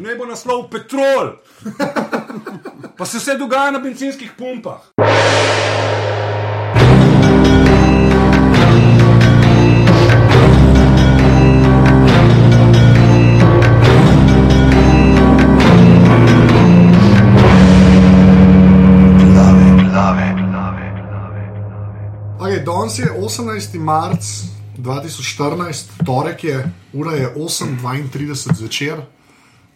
Ne bo naslov Petrol. Pa se vse dogaja na benzinskih pumpah. Okay, danes je 18. marc 2014, torek je, ura je 8:32 zvečer,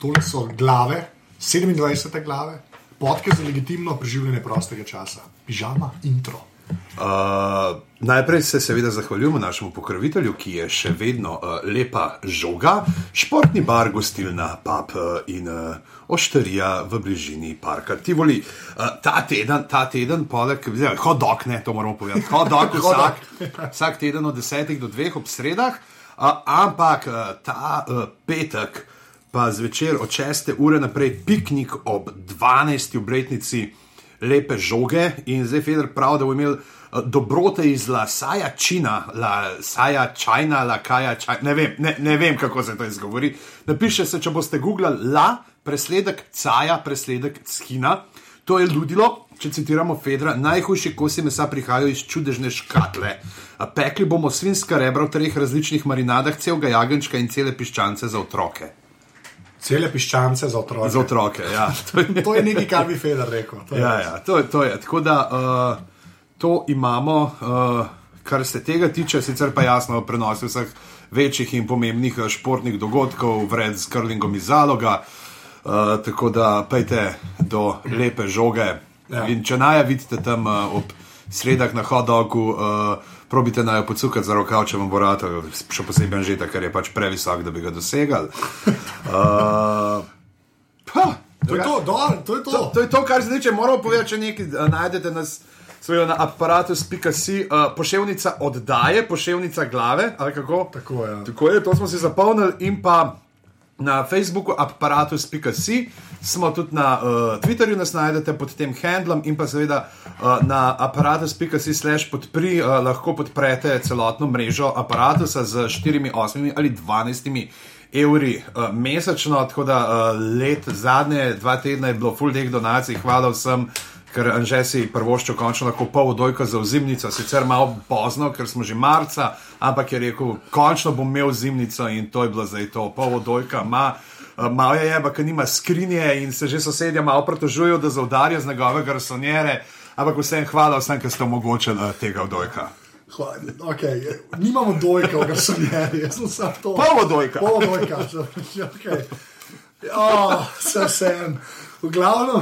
tole so glave, 27 glave, podke za legitimno preživljanje prostega časa, pižama, intro. Uh, najprej se seveda zahvaljujemo našemu pokrovitelju, ki je še vedno uh, lepa žoga, športni bar, gostilna, pub uh, in uh, ošterija v bližini parka Tivoli. Uh, ta teden, ta teden, poleg hodok, ne, to moramo povedati, hodok vsak, vsak teden od 10 do 2 ob sredah, uh, ampak uh, ta uh, petek, pa zvečer od 6 ure naprej, piknik ob 12. obletnici lepe žoge in zdaj Feder pravi, da bo imel uh, dobrote iz Lasaja Čina, Lasaja Čajna, Lakaja Čajna, ne vem, ne, ne vem, kako se to izgovori. Napiše se, če boste googlali La, presledek Caja, presledek Skina. To je ludilo, če citiramo Fedra, najhujši kosi mesa prihajajo iz čudežne škatle. Pekli bomo svinska rebra v treh različnih marinadah, celega jagenčka in cele piščance za otroke. Cele piščance za otroke. Za otroke, ja. To je, To je nekaj, kar bi Feder rekel. to Ja, ja, to, je- to je. Tako da uh, to imamo, uh, kar se tega tiče, sicer pa jasno prenosi vseh večjih in pomembnih eh, športnih dogodkov, vred z krlingom iz zaloga. Uh, tako da pejte do lepe žoge. Ja. In če naja vidite tam uh, ob sredah na hodogu, uh, probite naj jo pocukati za rokav, če vam bo rado, še posebej žeta, ker je pač previsok, da bi ga dosegali. Uh, pa, To je to, do, to je to. To, to je to, kar zdaj, če moramo povedati, če nekaj uh, najdete nas. Svojo na aparatus.si, uh, poševnica oddaje, poševnica glave, ali kako? Tako ja. Tako je, to smo si zapomnili, in pa na Facebooku aparatus.si, smo tudi na uh, Twitterju, nas najdete pod tem handlom, in pa seveda uh, na aparatus.si slash podpri, uh, lahko podprete celotno mrežo aparatusa z 4, 8 ali 12 evri uh, mesečno, tako da uh, let zadnje dva tedna je bilo full teh donacij, hvala vsem. Ker Anže si prvoščil končno lahko pol dojka za zimnico, sicer malo pozno, ker smo že marca, ampak je rekel, končno bom imel zimnico in to je bilo zdaj to, pol dojka ima. eh, Malo je, pa nima skrinje in se že sosedje malo pritožujejo, da zaudarijo z njegovega garsonjere, ampak vsem hvala vsem, ki ste omogočili eh, tega dojka. Hva- Okay. Nimamo dojka, kar sem jaz, jaz sem samo to. Polvodojka. Polvodojka, okay. oh, vse sem. V glavnem,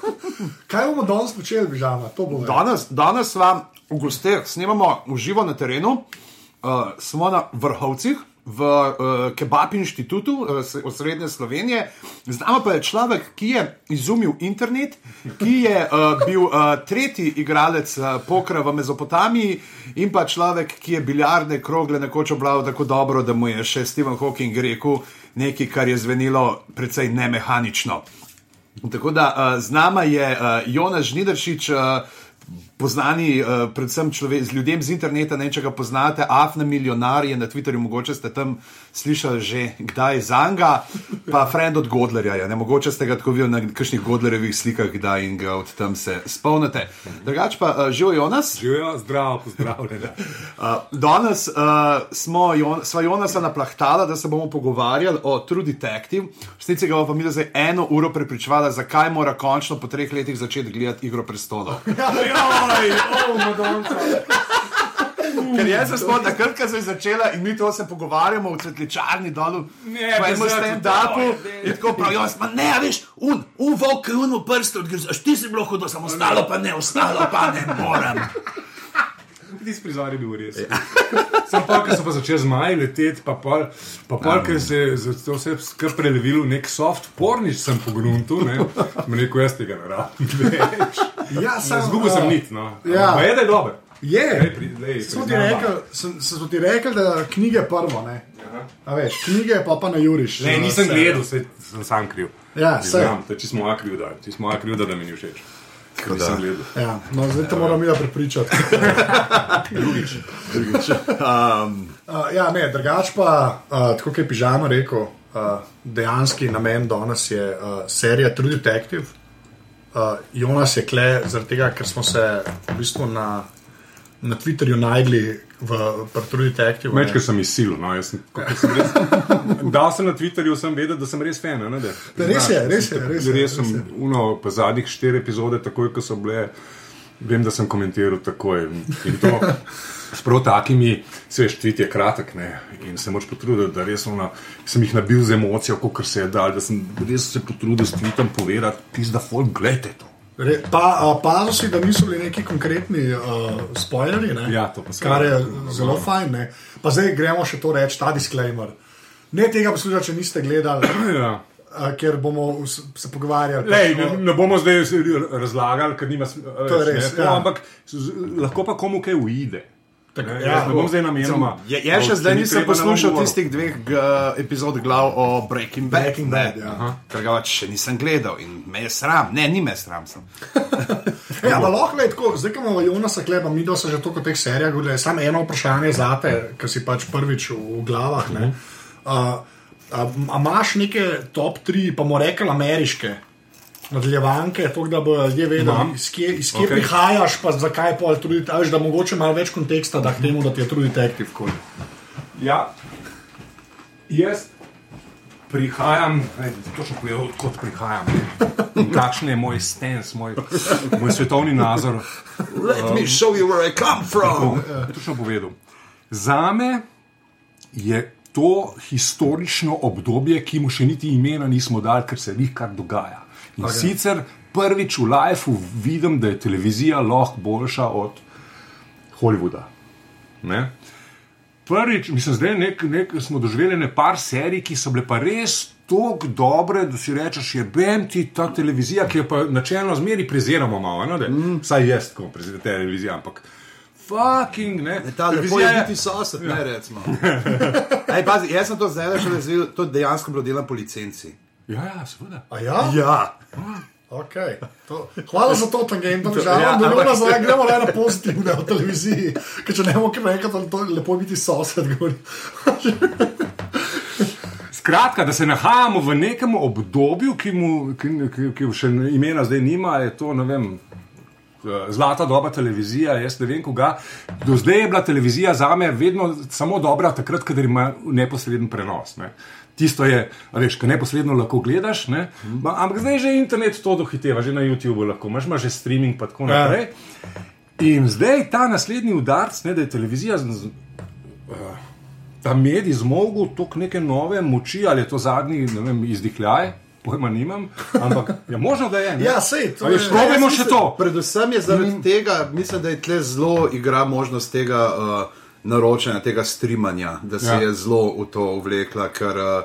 kaj bomo danes počeli, bižama? Danes, danes vam v gosteh snemamo v živo na terenu, uh, smo na vrhovcih. V uh, Kebab inštitutu uh, s- osrednje Slovenije, z nami pa je človek, ki je izumil internet, ki je uh, bil uh, tretji igralec uh, pokra v Mezopotamiji, in pa človek, ki je biljarde krogle nekoč oblaval tako dobro, da mu je še Stephen Hawking rekel nekaj, kar je zvenelo precej nemehanično. Tako da uh, z nama je uh, Jonas Žnidaršič, uh, poznani uh, predvsem človek, z ljudem z interneta, ne če ga poznate, Afna milijonar je na Twitterju, mogoče ste tam slišali že kdaj za njega, pa friend od Godlerja je, ne mogoče ste ga tako videli na kakšnih Godlerjevih slikah kdaj in ga od tam se spomnite. Drugač pa uh, živijo Jonas. Živijo, zdravo, pozdravljeni. Uh, danes uh, smo Jon, sva Jonasa naplahtala, da se bomo pogovarjali o True Detective. V resnici ga bomo mi zdaj eno uro prepričvala, zakaj mora končno po treh letih začeti gledati Igro prestolov. Joj, o, Madonca. Ker jaz sem spomnil, da krka se je začela in mi to se pogovarjamo v cvetličarni dolu. Ne, pa imamo stand-upu in tako pravijo, pa ne, veš, un, un volk, un v prstu, ti si bilo hudo, samo ostalo pa ne, ostalo pa ne morem. Ti prizor je bil res. Sam pa, ker so pa začeli zmaji leteti, pa pol, pa pol ker se je za to vse skr prelevilo v nek soft pornič, sem pogruntu, ne, sem rekel, jaz tega ne rabim več. Ja, sem, Zgubil sem nit, no. ja. Pa je, da je dober. Je. Sem ti rekel, sem, sem ti rekel, da knjige prvo, ne. A veš, knjige pa pa na Juriš. Ne, nisem gledal, se, sem sam kriv. Ja, to je čisto moja krivda, čisto moja krivda, da mi ni všeč. Ker nisem gledal. Ja, no, zdaj te moram ja prepričati. Um, Uh, ja, ne, drugač pa, uh, tako kot je pižama rekel, uh, dejanski namen danes je uh, serija True Detective. Uh, Jonas je kle zaradi tega, ker smo se v bistvu na, na Twitterju najdli v True Detective. Več, ker sem izsilil. No, jaz sem, sem res, dal sem na Twitterju, sem vedel, da sem res fan. Ne, da, Da, res je, res je, res je, res sem res je. uno, pa zadnjih štiri epizode, takoj ko so bile, vem, da sem komentiral takoj. In to s prav takimi, veš, tweet je kratek ne, in se moč potruditi, da res ono, sem jih nabil z emocijo, kot se je dal, da sem res se potrudil s tweetom povedati, pizda, folk, gledajte to. Re, pa, pazil si, da niso bili neki konkretni uh, spoilerji, ne? Ja, to kar je zelo fajn. Ne? Pa zdaj gremo še to reči, ta disclaimer. Ne tega poslušati, če niste gledali, Ja. uh, ker bomo se pogovarjali. Lej, ne, ne bomo zdaj razlagali, ker nima smisla. To je res, ja. Ampak lahko pa komu kaj uide. Tako, Ne, ja, jaz ne bom zdaj namenoma. Je, je še zdaj nisem poslušal tistih dveh g, epizod glav o Breaking Bad. Breaking Bad, ja. Aha. Ker ga pač še nisem gledal in me je sram. Ne, ni me sram. Sem. Ja, pa lahko je tako, zdaj ko imamo Jonasa Kleba, mi smo že toliko teh serijah govorili, samo eno vprašanje za te, ki si pač prvič v, v glavah. Ne? Uh, a, a imaš neke top tri, pa mu rekel ameriške nadaljevanke, tako da bodo ljudje vedeli, Imam. iz kje, iz kje Ok. okay. prihajaš, pa zakaj pol truditi, ali da mogoče malo več konteksta, da k temu, da ti je trud detektiv. kol. Ja, jaz prihajam, ej, točno povedal, odkot prihajam. Kakšen je moj stance, moj, moj svetovni nazor. Let me show you where I come from. Točno povedal. Za me je to historično obdobje, ki mu še niti imena nismo dali, ker se jih kar dogaja. In okay. sicer prvič v lifeu vidim, da je televizija lahko boljša od Hollywooda. Ne? Prvič, mislim, zdaj nek, nek, smo doživeli nekaj serij, ki so bile pa res tako dobre, da si rečeš, je bem ti ta televizija, ki jo pa načelno zmeri preziramo malo, ne, da, mm. saj jaz, ko preziramo televizijo, ampak fucking ne. Ta lepo je biti sosed, ne recimo. Ej, pazi, jaz sem to zdaj razvil, to dejansko bilo delam po licenci. Ja, ja, seveda. A ja? Ja. Okay. To, hvala za to, tangent, žal, Ja, ja, da ampak- ne zdaj gremo le na pozitivne v televiziji, ker če ne bomo kaj rekel, to je lepo biti sosed. Skratka, da se nahajamo v nekem obdobju, ki mu ki, ki, ki še imena zdaj nima, je to ne vem. Zlata doba televizija, jaz ne vem, koga. Do zdaj je bila televizija za me vedno samo dobra, takrat, ko ima neposreden prenos. Ne. Tisto je, veš, kaj neposredno lahko gledaš, ne. Ma, ampak zdaj že internet to dohiteva, že na YouTubu lahko, imaš ima že streaming in tako Ja. naprej. In zdaj ta naslednji udarc, ne, da je televizija z, z, ta medij zmogel toliko neke nove moči, ali je to zadnji ne vem, izdihljaj, pojma nimam, ampak je možno, da je. ne. Ja, sej, to je. probajmo še to. Predvsem je zaradi mm. tega, mislim, da je tle zelo igra možnost tega uh, naročanja, tega streamanja, da se Ja. je zelo v to uvlekla, ker uh,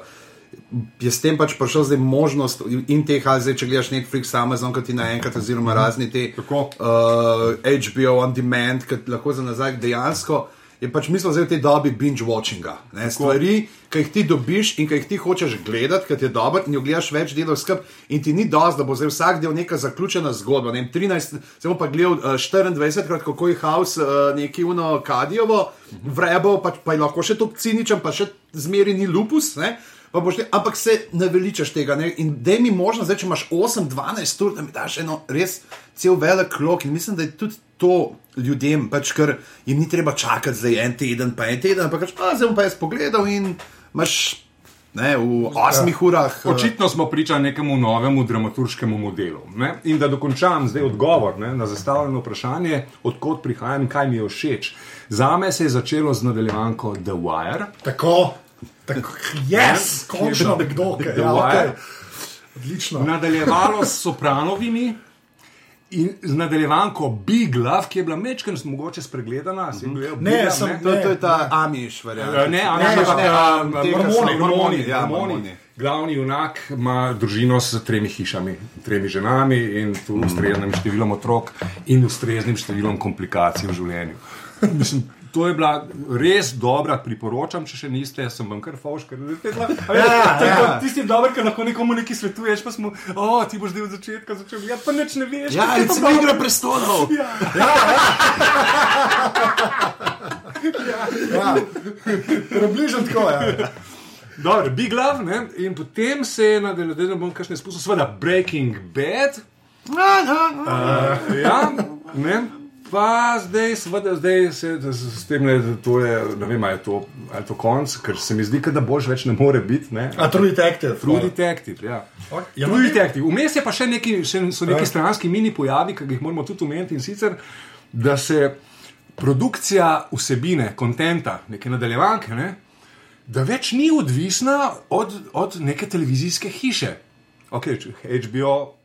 je s tem pač prišel zdaj možnost in teh, ali zdaj, če gledaš Netflix, Amazon, ki ti naenkrat, oziroma razni te Tako. uh, HBO on demand, ki lahko za nazaj dejansko. Je pač mislil zdaj v tej dobi binge-watchinga. ne, Stvari, ki jih ti dobiš in ki jih ti hočeš gledati, ker ti je dobro, in jo gledaš več delov skupaj, in ti ni dosti, da bo zdaj vsak del neka zaključena zgodba. Ne, vem, 13, se bom pa gledal uh, 24, krat, kako je House uh, neki uno Kadijovo, vrebo, pa, pa je lahko še to ciničen, pa še zmeri ni lupus. Ne, Pa boš te, ampak se naveličaš tega. Ne? In da mi možno, zdaj, če imaš 8-12 ur, da mi daš eno res cel velik krok. In mislim, da je tudi to ljudem, pač, ker jim ni treba čakati za en teden, pa en teden, ampak pač, a, zdaj bom pa jaz pogledal in imaš ne, v 8 ja. urah. eh, Očitno smo priča nekemu novemu dramaturškemu modelu. Ne? In da dokončam zdaj odgovor ne, na zastavljeno vprašanje, odkot prihajam in kaj mi je všeč. Za me se je začelo z nadaljevanko The Wire. Tako, tako, yes, Kje je končno nekdo, ki The je Wire. Odlično. Nadaljevalo s sopranovimi. In z nadaljevanko Big Love, ki je bila mečkaj mogoče spregledana, Ne, Big Love, sem- To, to je ta Amiš, Eh, verjamem. Ne, ne, Ne, ne, ne, ne, mormoni, so- mormoni, mormoni, ja, mormoni. mormoni. Glavni junak ima družino s tremi hišami, tremi ženami in tu ustreznim številom otrok in ustreznim številom komplikacij v življenju. Mislim, to je bila res dobra, priporočam, če še niste, jaz sem vam kar fauš, ker ste. Ja, ja. Tisti dober, ki lahko nekomu nekaj svetuješ, pa smo, o, ti boš zdaj od začetka začel, ja, pa nič ne veš. Ja, kako je to recimo dobro." igra prestolov. Ja, približno tako je. Dobro, Big Love, ne? in potem se je nadaljeval, da bom kakšne spustil, seveda Breaking Bad. Uh, ja, ne. Pa zdaj, seveda, zdaj se s tem ne, to je, ne vem, ali je to, ali to konc, ker se mi zdi, da boš več ne more biti. Ne? A True Detective. True Detective, ja. Ja, True Detective. Vmes je pa še neki, še so neki Ja. stranski mini pojavi, ki jih moramo tudi omeniti in sicer, da se produkcija vsebine, kontenta, neke nadaljevanke, ne, da več ni odvisna od, od neke televizijske hiše. Ok, HBO.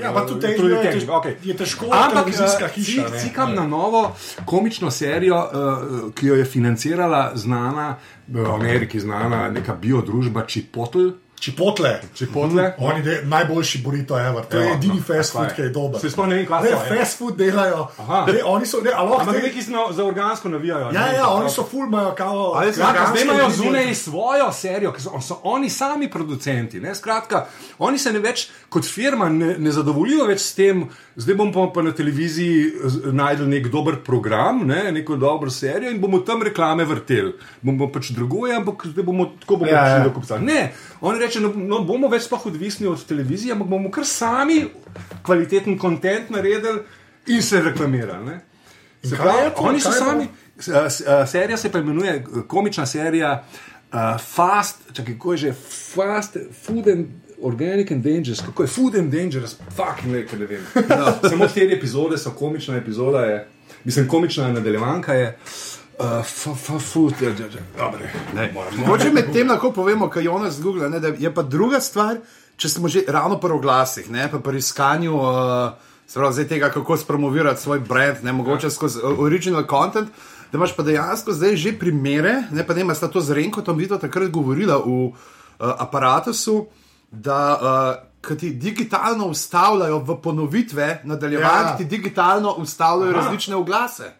Ja, pa tudi eh, HBO True je okej. je težko Ampak eh, hiša, ci- ne. Cikam Ja. na novo komično serijo, uh, ki jo je financirala znana, v Ameriki znana neka biodružba Chipotle. Čipotle. Chipotle. Oni de, najboljši burrito ever. To je Evo, edini no, fast food, je? ki je dober. Se sploh ne vem, kaj Ne, so, ja. fast food delajo. Ne, oni so, ne, a lahko Ampak neki so za organsko navijajo. Ja, ne? ja, oni so full, imajo kao. Ali so Skratka, zdaj organske imajo zunaj svojo serijo, ki so, so oni sami producenti. Ne? Skratka, oni se ne več kot firma ne, ne zadovoljijo več s tem, zdaj bomo pa, pa na televiziji najdel nek dober program, ne? neko dobro serijo in bomo tam reklame vrteli. Bomo pač drugoje, ampak zdaj bomo tako bomo Ja, ja, ja. do kupca. Ne, oni reče, no, no bomo več sploh odvisni od televizije, ampak bomo kar sami kvaliteten kontent naredili in se reklamirali. Ne? Se pravi, oni so sami. Serija se pa imenuje komična serija uh, Fast, čakaj, kako je že Fast Food and Organic and Dangerous, kako je Food and Dangerous, fucking ne, ne vem. No. Samo štiri epizode so komična epizoda, je, mislim, komična nadaljevanka je. Uh, ja, ja, ja. Mogoče med tem lahko povemo, kaj Jonas Google, ne, da je pa druga stvar, če smo že ravno pri oglasih, ne, pa pri iskanju uh, se pravi, zdaj tega, kako spromovirati svoj brand, ne mogoče skozi uh, original content. Da imaš pa dejansko zdaj že primere, ne pa ne, sta to z Renkom videla takrat govorila v uh, aparatusu, da uh, ko ti digitalno ustavljajo v ponovitve, nadaljevanje Ja. ti digitalno ustavljajo Aha. različne oglase.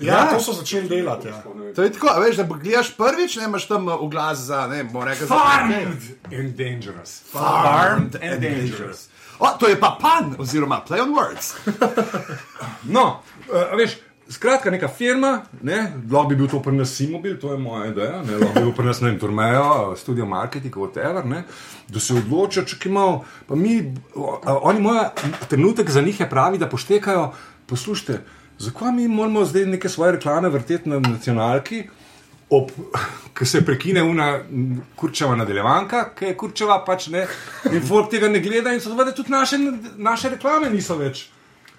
Ja, Ja. to so začeli delati. Ja. To je tako, a veš, da gledaš prvič, ne imaš tam uh, oglas za, ne bomo rekli, za Farmed and Dangerous. Farmed and Dangerous. O, to je pa pan, oziroma play on words. No, uh, veš, skratka, neka firma, ne, lahko bi bil to pri nas Simobil, to je moja ideja, ne, lahko bi bil pri nas ne vem, Turmejo, studio marketing, whatever, ne, da se odločijo, če imajo, pa mi, oni imajo trenutek za njih je pravi, da poštekajo, poslušajte, zakaj mi moramo zdaj neke svoje reklame vrteti na nacionalki, ob, ki se prekine una m, kurčeva nadaljevanka, ki je kurčeva pač ne, in folk tega ne gleda in seveda tudi naše, naše reklame niso več.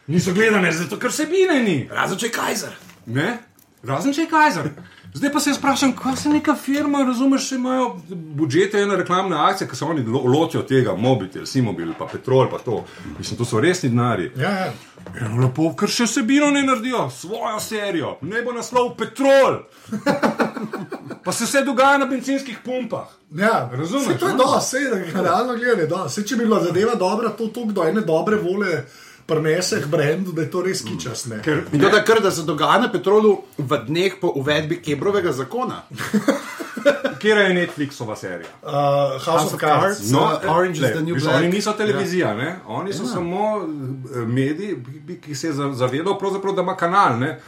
Niso gledane, zato ker sebine ni. Razen če je Kajzer. Ne? Razen če je Kajzer. Zdaj pa se jaz vprašam, kaj se neka firma, razumeš, če imajo budžete, ena reklamna akcija, ki se oni lo- lotijo tega, mobitel, simobil, pa petrol, pa to. Mislim, to so resni denari. Ja, ja. Eno lepo, ker še sebino ne naredijo, svojo serijo, ne bo naslov petrol. Pa se vse dogaja na benzinskih pumpah. Ja, Razumeš, Saj to je no? do, vse je realno gledano. če bi bila zadeva dobra, to tok do ene dobre vole prenese k brendu, da je to res kičas. ne. Ker, In to, da kar da se dogaja na petrolu v dneh po uvedbi Kebrovega zakona. Kera je Netflixova serija? Uh, House of Cards. No, eh, Orange is glej, the New viš, Black. Oni niso televizija, ja. oni so ja. samo eh, mediji, ki se je za- zavedal, da ima kanal. Ne?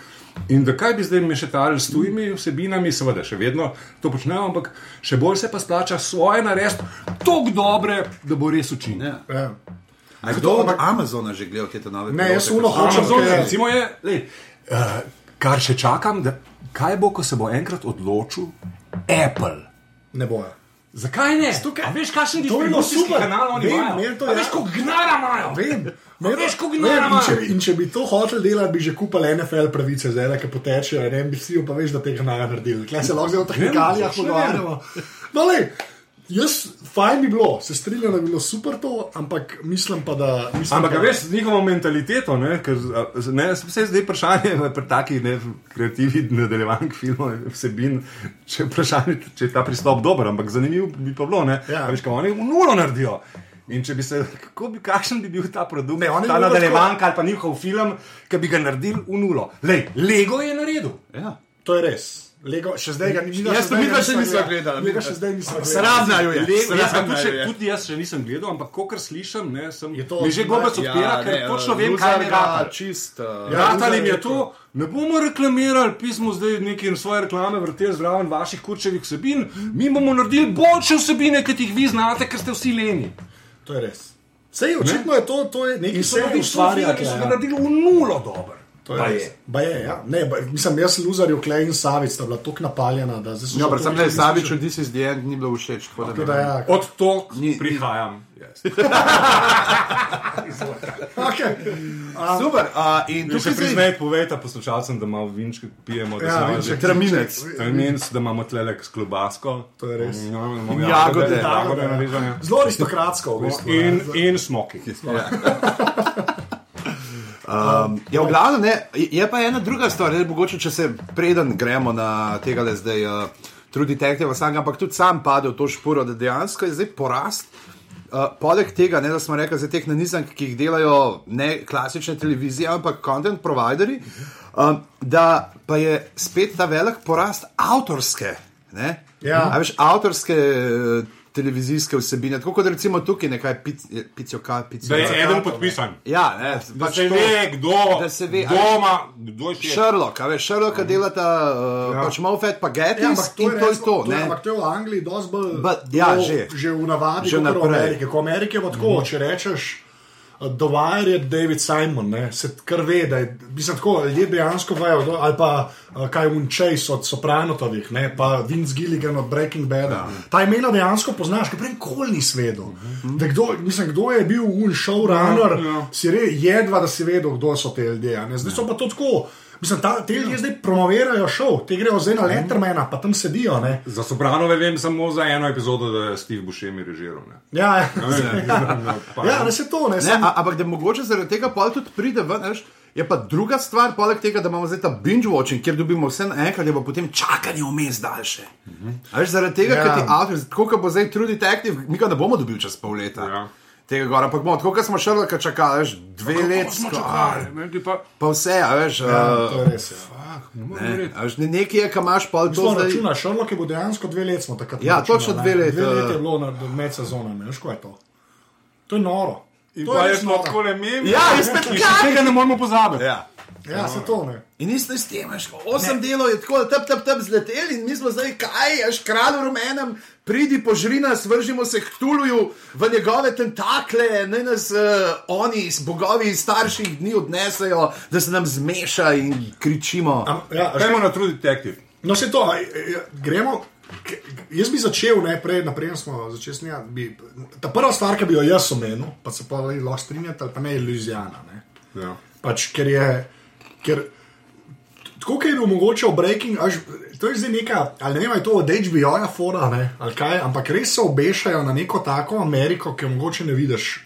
In da kaj bi zdaj mešetali s tujimi vsebinami, seveda še vedno to počnejo, ampak še bolj se pa splača svoje narediti, tako dobre, da bo res učinil. Ja. Ja. A kdo od Amazona že gledal te nove Ne, jaz uno hočem, Amazon, ker- recimo je, lej, uh, kar še čakam, da, kaj bo, ko se bo enkrat odločil Apple. Ne bojo. Zakaj ne? Tukaj- A veš, kakšen distribucijski super. kanal oni Vem, imajo? to A je veš, koliko gnara imajo? Vem. A veš, koliko gnara in, če, imajo? in če bi to hotel delati, bi že kupili NFL pravice, zdaj ki potečejo, in NBC, pa veš, da tega ne naredili. Klej se lahko zdaj o tehnikalijah pogovarjamo. No, lej, jaz, fajn bi bilo, se strinjam, da bi bilo super to, ampak mislim pa, da. Mislim, Ampak, da, a veš, z njihovo mentaliteto, ne, ker ne, vse zdaj vprašanje pri takih ne, kreativnih nadaljevanjih filmov, vsebin, če, je vprašanje, če je ta pristop dober, ampak zanimivo bi pa bilo, ne, Ja. veš, kaj oni v nulo naredijo. In če bi se, kako bi, kakšen bi bil ta produkt, Ne, ta bi bilo nadaljevanka ali pa njihov film, ki bi ga naredili v nulo. Lej, Lego je naredil. Ja. To je res. Lego, še zdaj ga ni videl. Jaz to midva še nisva gledala. Mi ga še zdaj nismo gledali. Sramna jo je. Lego, jaz ga Sramna tudi, je. tudi jaz še nisem gledal, ampak ko kar slišim, ne, sem, Je to mi že gobec odpira, ker ne, točno vem, kaj mi Luzarga, rata. Čist. Uh, Ja, Ratali mi je je to, ne bomo reklamirali, pismo zdaj neke svoje reklame vrteli zraven vaših kurčevih vsebin, mi bomo naredili boljše vsebine, kot jih vi znate, ker ste vsi leni. To je res. Sej, očitno je to, to je nekaj, In so se naredili ustvarja. ki so ga naredili v nulo dobro. To je res. Ba je, ja. Ne, ba, mislim, jaz, Luzar, Klej in Savic sta bila tako napaljena, da Ja, že predvsem ne, Saviču, slišali. This is the end, ni bilo všeč. tako da ne da, ja, Od tog Ni- prihajam. Yes. okay. Super. Uh, in Tu se tukaj priznaj, povejte poslušalcem, da malo vinčke pijemo, da Ja, smo vinček. Traminec. Terminc, da imamo tlele s klobasko. To je res. No, imamo In jagode. jagode narezane. Zelo aristokratsko, v bistvu. In, in smoki. Um, ja, v glavnem, ne, je pa ena druga stvar, ne, mogoče če se preden gremo na tega le zdaj. Uh, True Detective, sam, ampak tudi sam padel v to šporo, da dejansko je zdaj porast. Uh, poleg tega, ne, da smo rekli za teh nanizank, ki jih delajo ne klasične televizije, ampak content provideri, um, da pa je spet ta velik porast avtorske. Ne? Ja. A veš, avtorske uh, televizijske vsebine, tako kot recimo tukaj nekaj picijo, kaj picijo. Da je eden podpisan. Ja, ne, Da pač se to- ve, kdo, da se ve, kdo ima, kdo je še. Sherlock, a veš, Sherlocka delata uh, ja. pač Moffat, pa Getty Ja, in ampak to je to. je- ne. Ampak to je v Angliji dosti bolj. Ba- ja, bilo že. že v navadi, Že v. Ameriki. Ko v Ameriki je tako, če rečeš. Wire je David Simon, ne? se kar ve, da je, mislim, tako, ljudje dejansko vejo, do- ali pa uh, kaj je Unchase od Sopranotovih, ne? pa Vince Gilligan od Breaking Bad. Ja. Ta imena dejansko poznaš, ker prej nikoli nisi vedel. Da Kdo, mislim, kdo je bil un showrunner, Ja, ja. si re, jedva, da si vedel, kdo so te ljudje. ne. Zdaj so pa to tako. Mislim, ta, te ljudje zdaj promovirajo šov, te grejo zdaj na Lettermana, pa tam sedijo. Ne? Za Sopranove vem samo za eno epizodo, da je Steve Buscemi režiral. ne. Ja, ja. Ja, pa- ja, ne se to, ne, Ne, sem, a, ampak da mogoče zaradi tega pol tudi pride ven. Veš, je pa druga stvar, poleg tega, da imamo zdaj ta binge watching, kjer dobimo vse naenkrat, je pa potem čakanje vmes daljše. A Veš, zaradi tega, Ja. ker ti avtor, tako kot bo zdaj True Detective, mi ga ne bomo dobili čez pol leta. Ja. Tega gora, ampak bomo, tako kot smo Sherlocka čakali, veš, dve leti. smo čakali, ne, ti pa- Pa vse, a veš. ja, uh, to je res. Ja. ne morem Ne, a veš, ne, nekaj je, kam imaš pol to zdaj. računa, Sherlock je bil dejansko dve leti, smo takrat. Ja, računali, točno ne. dve leti, Dve leti eh. je bilo na med sezonami, veš, kaj je to. To je noro. In to pa je noro. tako le mem. Ja, kaj? še tega ne moremo pozabiti. Ja. Ja, se to ne. In isto s tem, veš, osem delov je tako, tep, tep, tep zleteli in mi smo zdaj, kaj, aš kralj v rumenem, pridi požri nas, vržimo se k tuluju v njegove tentakle, naj nas uh, oni, s bogovi iz starših dni odnesejo, da se nam zmeša in kričimo. Am, ja, Gremo na True Detective. no, se to, a, a, gremo. k- Jaz bi začel najprej, naprej smo začeli snemati. bi- Ta prva stvar, ki bi jo jaz omenil, pa se pa lahko strinjate, ali pa ne, je Louisiana. Ne? Ja. Pač, ker je. Ker, Tako je v Breaking, až, to je zdaj neka, ali ne vem, je to od HBO-ja, fora, ne, ali kaj, ampak res se obešajo na neko tako Ameriko, ki jo mogoče ne vidiš.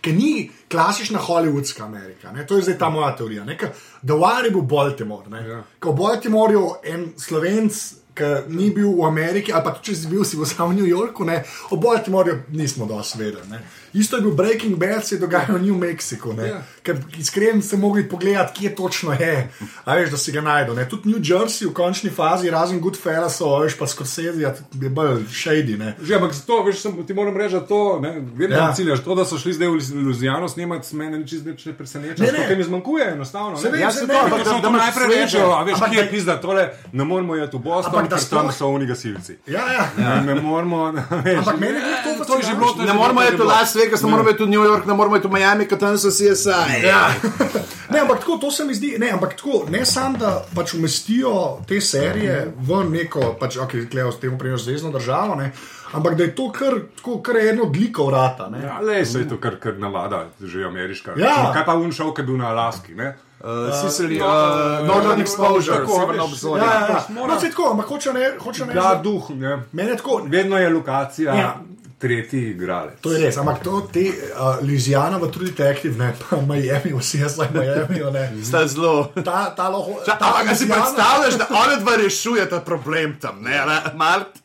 Ki ni klasična hollywoodska Amerika, ne? to je zdaj ta moja teorija. ne, ke The Wire je bil Baltimore. Ja. Ja. V Baltimorju en slovenc, ki ni bil v Ameriki, ali pa če si bil, si bil samo v New Yorku, ne? o Baltimorju nismo dosti vedeli. Ne. Isto je bil Breaking Bad, se je dogajalo v New Mexico. Ja. Ja. Ker iskreno ste mogli pogledati, kje točno je, a veš, da si ga najdemo. ne. Tudi New Jersey v končni fazi, razen Goodfellas, veš pa Scorsese, ja, je bolj shady. Ne. Že, ampak zato, veš, sem, ti moram reči, da to, ne, vedno Ja. ja. ciljaš, to, da so šli zdaj v Luzijano snemati, mene nič nič ne preseneča. Ne, ne. To mi zmanjkuje, enostavno. Se ne. vem, Ja, se se ne, to, ampak ampak da- da, da da imaš najprej sveže. rečejo, a veš, Ampak kje je da- pizda, tole ne moramo iti v Boston, Ampak da ker tam sploh- so oni gasilci. Ja, ja. Ja. Ne moramo, veš, Ampak meni je to to je že bilo, to je Ne že moramo bilo, to je iti v bilo. Las Vegas, ne moramo iti v New York, ne moramo iti v Miami, ker tam so CSI. Ja. ne, ampak tako, to se mi zdi, ne, ampak tako, ne samo, da pač umestijo te serije v neko, pač, ok, klejo s tem primer zvezdno državo, ne, ampak da je to kar, tako, kar je eno odliko vrata. Ne. Ja, le, se je to kar, kar navada, že ameriška. Ja. Kaj pa un šov, ki je bil na Alaski, ne? Uh, Sicily, no, uh, Northern Exposure, tako, severno obzorje. Ja, ja, ja. No, se tako, ampak hoče ne, hoče ne. Da, duh, ne. Mene je tako, Vedno je lokacija, Ja. Ja. tretji igralec. To je res, ampak to te uh, Louisiana v True Detective, ne pa Miami, vsi jaz zdaj Miami, ne. Sta zelo. Ta, ta lahko. Ča, ta ampak a si Louisiana- predstavljaš, da ona dva rešujeta problem tam, ne, ne, Mart,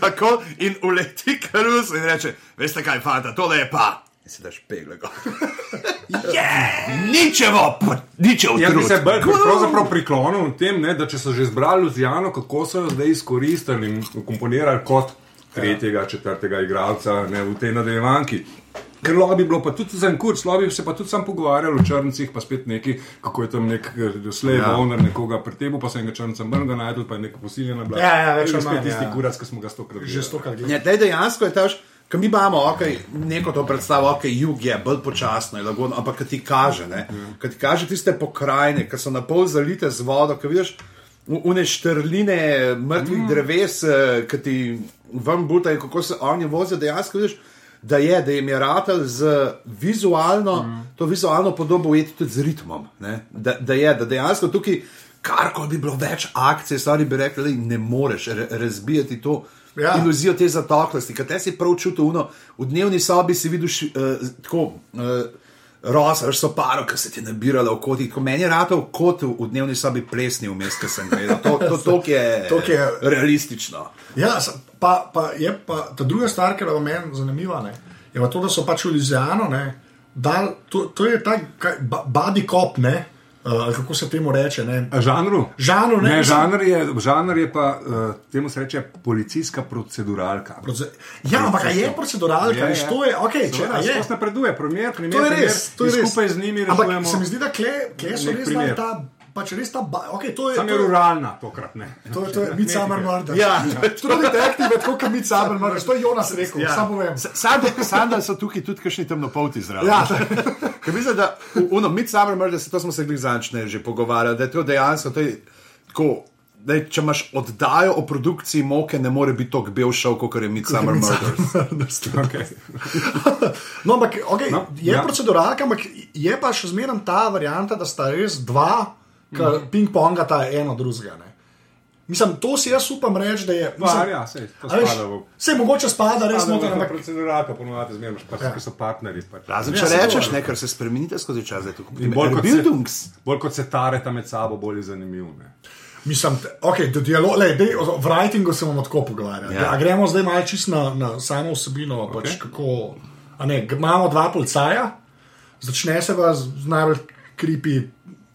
tako in uleti karus in reče, veste kaj, fanta, tole je pa in si daš peglega. Ničevo, pa- ničevo. Jaz bi se bolj pravzaprav priklonil tem, ne, da če so že zbrali Luzijano, kako so jo zdaj izkoristili in komponirali kot tretjega, četrtega igralca ne, v tej nadaljevanki. Ker lahko bi bilo pa tudi za en kurc, lahko bi se pa tudi sam pogovarjal o črncih, pa spet neki, kako je tam nek slej, Ja. ja. owner nekoga pri tebu, pa se enega črnca mrga najdel, pa je neka posiljena bila. Ja, ja, več ali manj, tisti ja. kurac, ki smo ga stokrat Že stokrat. Ja, dej, dejansko je tež, ker mi imamo okay, neko to predstavo, ok, jug je bolj počasno, je lagodno, ampak ti kaže, ne, kad ti kaže tiste pokrajine, ki so na pol zalite z vodo, ki vidiš une štrline mrtvih mm. dreves, ki ti ven butajo, kako se oni vozijo, dejansko vidiš. Da je, da jim je ratelj z vizualno, mm. to vizualno podobo ujeti tudi z ritmom. ne. Da, da je, da dejansko tukaj, kar ko bi bilo več akcij, stvari bi rekli, "Lej, ne moreš re, razbijati to Ja. iluzijo te zatoklosti, kaj te si prav čutil, uno, v dnevni sobi si videl ši, uh, tako. Uh, Rosa, so paro, ki se ti nabirala v kotih. Ko meni je ratov kot v v dnevni sobi plesni vmes, ki sem gledal. To, to, to je, Toliko je- realistično. Ja, pa, pa je pa ta druga stvar, ki je meni zanimiva, ne, je pa to, da so pač v Lizijano, ne, dal, to, to je ta ba- body cop, ne, uh, kako se temu reče. Ne. Žanru? Žanru, ne, ne žanr, je, žanr je pa, uh, temu se reče policijska proceduralka. Proce- Ja, ampak je proceduralka, veš, to je, ok, če Seveda, je. skozi napreduje, primer, primer, To je primer, res, to je res. skupaj z njimi Ampak rešujemo. se mi zdi, da kle, kle so res primer. ta, pač res ta, ba, ok, to je. Sam je ruralna, tokrat ne. To je, to je Midsummer Murders. Ja. to je detektiv, tako kot Midsummer Murders, to je Jonas rekel, ja. Ja. samo povem. Sam, sam da so tukaj tudi kakšni temnopolti zraven. Ja. Ker mislim, da v- uno, Midsummer Murders, to smo se glih zančne že pogovarjali, da je to dejansko to je tako. Daj, če imaš oddajo o produkciji moke, ne more biti tako bel šov, kot je Midsummer Murders. Okay. No, ampak okay, no, je ja. ja. proceduralka, ampak je pa še zmeraj ta varianta, da sta res dva, ki mm. ping-ponga ta eno drugega. ne. Mislim, to si jaz upam reči, da je. Mislim, ja, sej, veš, Sej mogoče spada res noter, ampak proceduralka, ponovadi zmeraj, pač, Ja. ja. so partnerji. Pač. Razen Ja, če se rečeš, ne, ker se spremenite skozi čas, da je to bolj kot, Bildungs. se, bolj kot se tareta med sabo, bolj je zanimiv. Ne. mislim, okay, do dialo- lej, o- v writingu se bomo tako pogovarjali. Ja. Ja. Gremo zdaj malo čist na, na samo vsebino. Okay. Pač, kako, a ne, imamo dva policaja, začne se pa z z najbolj kripi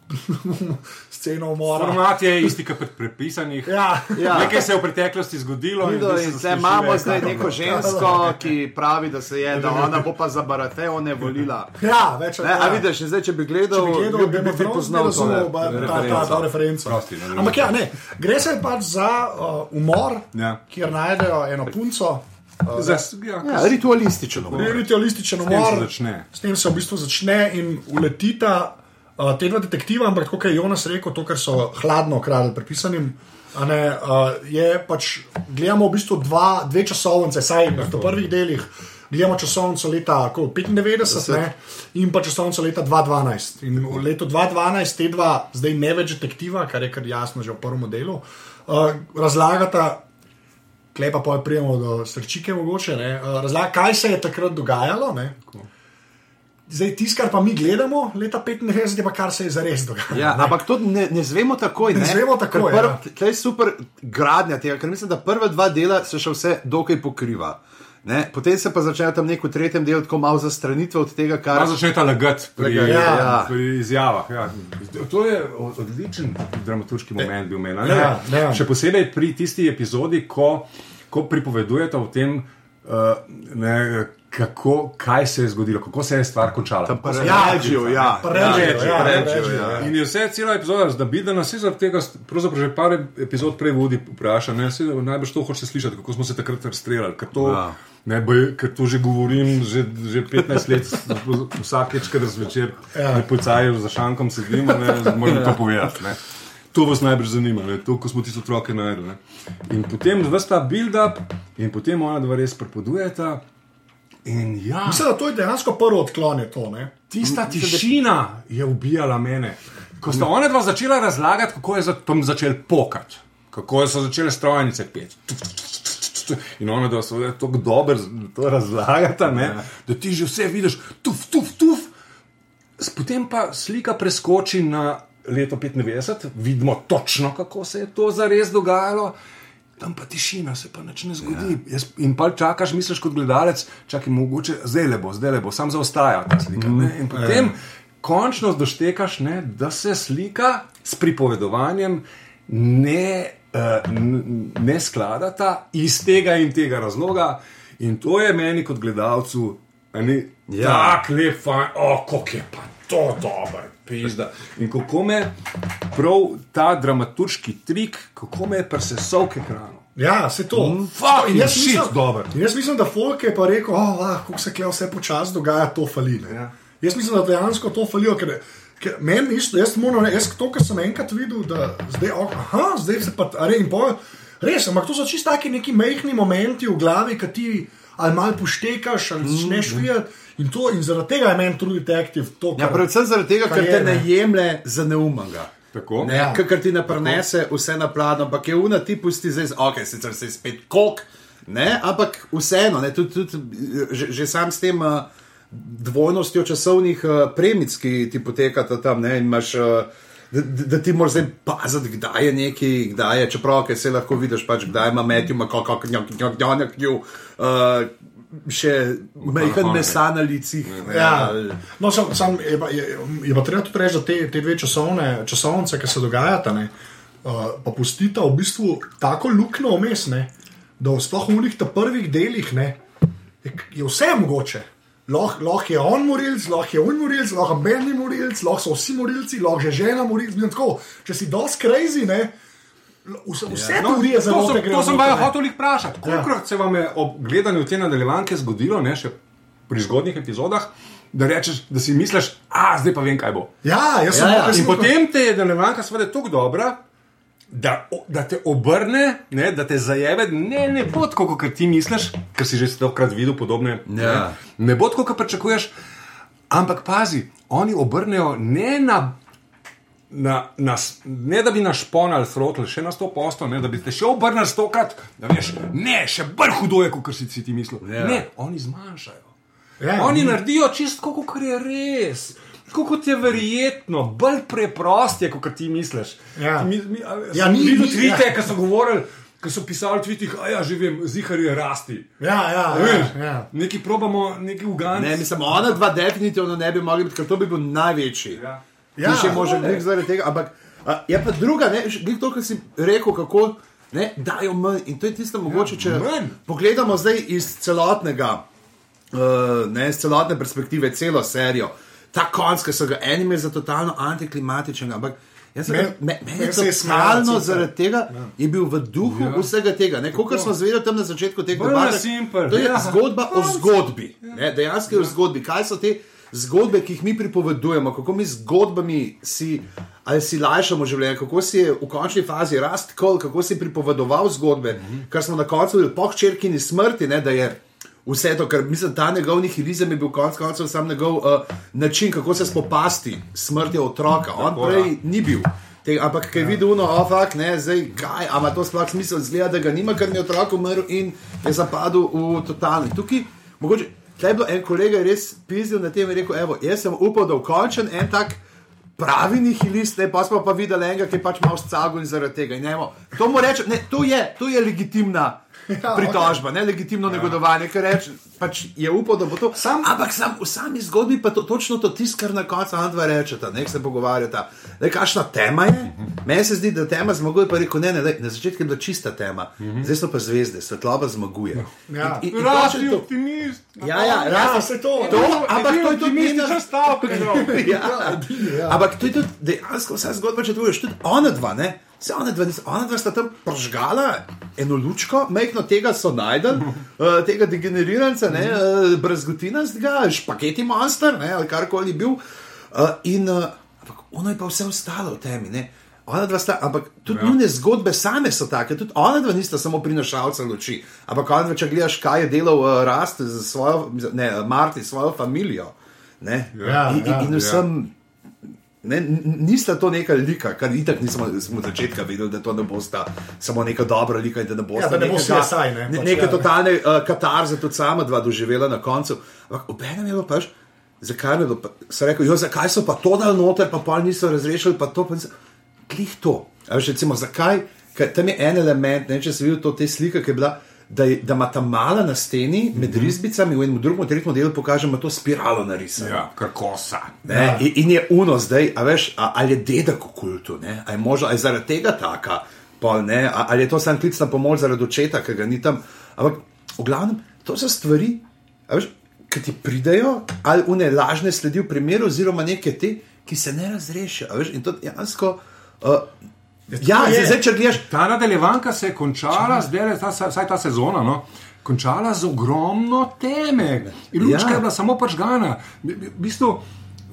sceno umora. Format je isti, kot pri prepisanih. Ja. Ja. Nekaj se je v preteklosti zgodilo. in Vido, zdaj se in zasliši Zdaj imamo zdaj neko žensko, ki pravi, da se je, da ona bo pa za Barateo ne volila. Ja, več ali Ne, a manj. vidiš, in zdaj, če bi gledal, Če bi gledal, bi, bi bi, poznal to razumel ba- ta, ta, ta referenco. Prosti, ne, ne, Ampak ja, ne, gre se pač za uh, umor, Ja. kjer najdejo eno punco. Uh, Zas, ja, Ja, ritualističen. umor. Ritualističen tem se umor. začne. S tem se v bistvu začne in uletita uh, te dva detektiva, ampak kot je Jonas rekel, to, kar so hladno ukradli prepisanim. Ne, uh, je pač, gledamo v bistvu dva, dve časovnice, saj v prvih delih. Gledamo časovnico leta kako, 95 ne, in pa časovnico leta 2012. In v letu 2012 te dva, zdaj ne več detektiva, kar je kar jasno že v prvem delu, uh, razlagata, klepa pa prijemo do srčike mogoče, ne, uh, razlaga, kaj se je takrat dogajalo. Ne. Zdaj, tisto, kar pa mi gledamo, leta 95, je pa kar se je zares dogajalo. Ja, ampak to ne, ne zvemo takoj. Ne zvemo takoj, Ker ja. Tle je super gradnja tega, ker mislim, da prva dva dela se še vse dokaj pokriva. Ne? Potem se pa začne tam nek v tretjem delu tako malo zastranitve od tega, kar Prav začne ta lagati pri, ja. ja. pri izjavah. Ja. To je odličen dramaturški moment bil meni. Ja, ja. Še posebej pri tisti epizodi, ko, ko pripovedujete o tem, ne, kako, kaj se je zgodilo, kako se je stvar končala. Pa Ja, režijo. Ja, ja, ja. ja. In je vse cela epizoda, da bi da nas je zaradi tega, pravzaprav že par epizod prej vodi, vpraša, ne, saj najbrž to hoče slišati, kako smo se takrat to, Ja. ne, boj, ker to že govorim že, že 15 let, vsakeč, kadar zvečer Ja. ja. policaji za šankom sedimo, ne, moram to povedati. Ne. To vas najbrž zanima, ne, to, ko smo tisto otroke najdli. ne. In potem vsta build-up, in potem ona dva res prepodujeta. In ja, Mislim, da to je dejansko prvi odklon. Je to, ne? Tista tišina je ubijala mene. Ko sta ona dva začela razlagati, kako je za- tam začel pokati, kako so začele strojnice peti. In ona dva so tako dobro to razlagata, ne, da ti že vse vidiš, tuf, tuf, tuf. Potem pa slika preskoči na leto 95, vidimo točno, kako se je to zares dogajalo. tam pa tišina, se pa nič ne zgodi. Ja. Jaz, in pa čakaš, misliš kot gledalec, čakaj, mogoče zdaj le bo, zdaj le bo, sam zaostaja ta slika. Mm. In potem ja. končno doštekaš, ne, da se slika s pripovedovanjem ne, uh, ne skladata iz tega in tega razloga. In to je meni kot gledalcu, ja. tako lep, oh, kako je pa to dobro pizda. In kako me prav ta dramaturški trik, kako me je presesal k ekranu. Ja, se to. Mm, fuck, in jaz shit, mislim, dober. in jaz mislim, da Folk je pa rekel, oh, ah, kako se kle vse počasi dogaja, to fali. ne." Ja. Jaz mislim, da dejansko to falijo, ker, ker meni isto, jaz moram reči, jaz to, kar sem enkrat videl, da zdaj, oh, aha, zdaj se pa, a re, in pol, res, ampak to so čisto taki neki mehki momenti v glavi, ki ti ali malo poštekaš, ali začneš Mm. videti. In, to, in zaradi tega je meni True Detective to, Ja, kar predvsem zaradi tega, ker te je, ne jemlje za neumnega. Tako? Ne, Ja. ja. Ker ti ne prenese vse na plan, ampak je una ti pusti zdaj, ok, sicer se je spet kok, ne, ampak vseeno, ne, tudi, tudi že, že sam s tem uh, dvojnostjo časovnih uh, premic, ki ti potekata tam, ne, imaš. Uh, Da, da ti moraš zdaj paziti, kdaj je neki, kdaj je, čeprav okay, se lahko vidiš, pač, kdaj ima Matthew, kako gnjavnjo, še majhen mesa na licih. Ja. ali- No, sam, sam je, pa, je, je pa treba tudi reči, da te, te dve časovne, časovnice, ki se dogajata, ne, uh, pa pustita v bistvu tako luknjo vmes, ne, da v sploh v njih prvih delih ne, je, je vse mogoče. Lahko lah je on morilc, lahko je on morilc, lahko Ben je morilc, lahko so vsi morilci, lahko že žena morilc. Če si dosti crazy, ne, vse, vse ja. teorije za to, sem, to sem pa ja hotel jih vprašati. Kolikrat se vam je ob gledanju te nadaljevanke zgodilo, ne, še pri zgodnjih epizodah, da rečeš, da si misliš, a zdaj pa vem, kaj bo. Ja, jaz sem Ja, ja. In potem te je nadaljevanka seveda tako dobra. Da, da te obrne, ne, da te zajebe, ne, ne bo tako, kot ti misliš, ker si že stokrat videl podobne. Ja. Ne, ne bo tako, kot pričakuješ, ampak pazi, oni obrnejo ne na. Na, na, ne da bi naš ponal throtl še na 100%, ne, da bi te še obrnili stokrat, da veš, ne, še bolj hudo je, kot si ti mislil. Ja. Ne, oni zmanjšajo. Ja, Oni naredijo čisto, kot je res. Tako kot je verjetno, bolj preprost je, kot ti misliš. Ja. Mi, mi, Ja, ni- videl ni- tvite, ja. ki so govorili, ki so pisali v tvitih, a ja, že vem, zihar je rasti. Ja, ja, A ja, ja. Neki probamo, neki uganci. Ne, mislim, ona dva definitivno ne bi mogli biti, ker to bi bil največji. Ja. Ja, Ja, še može to je. biti zaradi tega. Ampak a, je pa druga, ne, glih to, kar si rekel, kako ne, dajo manj. In to je tisto, mogoče, če manj. pogledamo zdaj iz celotnega, uh, ne, iz celotne perspektive, celo serijo. Ta konc, ki so ga eni imeli za totalno antiklimatičen, ampak sem Me- me- meni meni je je totalno smejalo, zaradi tega, je bil v duhu ja. vsega tega. Kot smo zvedeli tam na začetku tega debata, to je ja. zgodba o zgodbi. Ne, dejansko je o zgodbi. Kaj so te zgodbe, ki jih mi pripovedujemo, kako mi zgodbami si, ali si lajšamo življenje, kako si je v končni fazi rast kol, kako si pripovedoval zgodbe, kar smo na koncu videli po hčerkini smrti, ne, da je. Vse to, kar mislim, ta njegov nihilizem je bil konec koncev sam njegov uh, način, kako se spopasti s smrtjo otroka. On Tako, prej ja. ni bil. Te, ampak, ki je videl, no, ofak, ne, zdaj, kaj, ama to sploh smisel zgleda, da ga nima, ker mi je otrok umrl in je zapadel v totalni. Tukaj, mogoče, tle je bilo en kolega je res pizdil na tem in rekel, evo, jaz sem upal, da ukončen en tak pravi nihilist, ne, pa smo pa videli enega, ki je pač malo scagal in zaradi tega. In, evo, to reče, ne, to je, to je legitimna. Ja, Pritožba, ne legitimno negodovanje, ker reče, pač je upal, da bo to. Sam- Ampak sam, v sami zgodbi pa to, točno to tisto, kar na koncu ona dva rečeta, nek se pogovarjata. Le, kakšna tema je? Meni se zdi, da tema zmaguje, pa rekel, ne, ne, lej, na začetku je bila čista tema, zdaj so pa zvezde, svetloba zmaguje. Ja. In- in- in Rasti to- optimist. Ja, ja, Ja, raz, se to. to, ampak to je tudi stavek. ja. ja. Ampak to je tudi dejansko vsa zgodba, če tvoješ, tudi ona dva, ne. Se ona dva, ona dva sta tam pržgala eno lučko, majhno tega so najdel, uh, tega degeneriranca, ne, uh, brezgotinastega, špageti monster, ne, ali karkoli bil. Uh, in uh, ampak ono je pa vse ostalo v temi, ne. Ona dva sta, ampak tudi ja. njune zgodbe same so take, tudi ona dva nista samo prinašalca luči. Ampak ona dva, če gledaš, kaj je delal uh, Rast svojo, ne, Marti, svojo družino. Ne, Ja, in, ja, in, in vsem. Ne, nista to neka lika, kar itak nismo smo od začetka vedeli, da to ne bosta samo neka dobra lika in da ne bosta Ja, da ne bo nekega- CSI, ne, ne, pač, neke ja. totalne uh, katarze tudi sama dva doživela na koncu. Ampak obenem je bilo pač, zakaj je bilo, pa, so rekli, jo, zakaj so pa to dal noter, pa pol niso razrešili, pa to pa niso. Klih to. A veš, recimo, zakaj? Ker tam je en element, ne, če si videl to te slike, ki je bila. Da, je, da ima ta mala na steni med Mhm. risbicami, v enem drugem, tretjem delu pokaže, ima to spiralo narisano. Ja, kar kosa. Ne, ja. in, in je uno zdaj, a veš, a, ali je dedek v kultu, ne? a je možno, a je zaradi tega taka, pol, ne? a, ali je to sam klic na pomoč zaradi očeta, ki ga ni tam. Ampak, v glavnem, to so stvari, veš, ki ti pridejo, ali une lažne sledi v primeru, oziroma neke te, ki se ne razrešijo. Veš, in to dejansko. Uh, ja, zdaj, zdaj, če gledaš, Ta nadaljevanka se je končala, zdaj je ta, vsaj ta sezona. No? Končala z ogromno teme. In lučka Ja. je bila samo pažgana. V bistvu,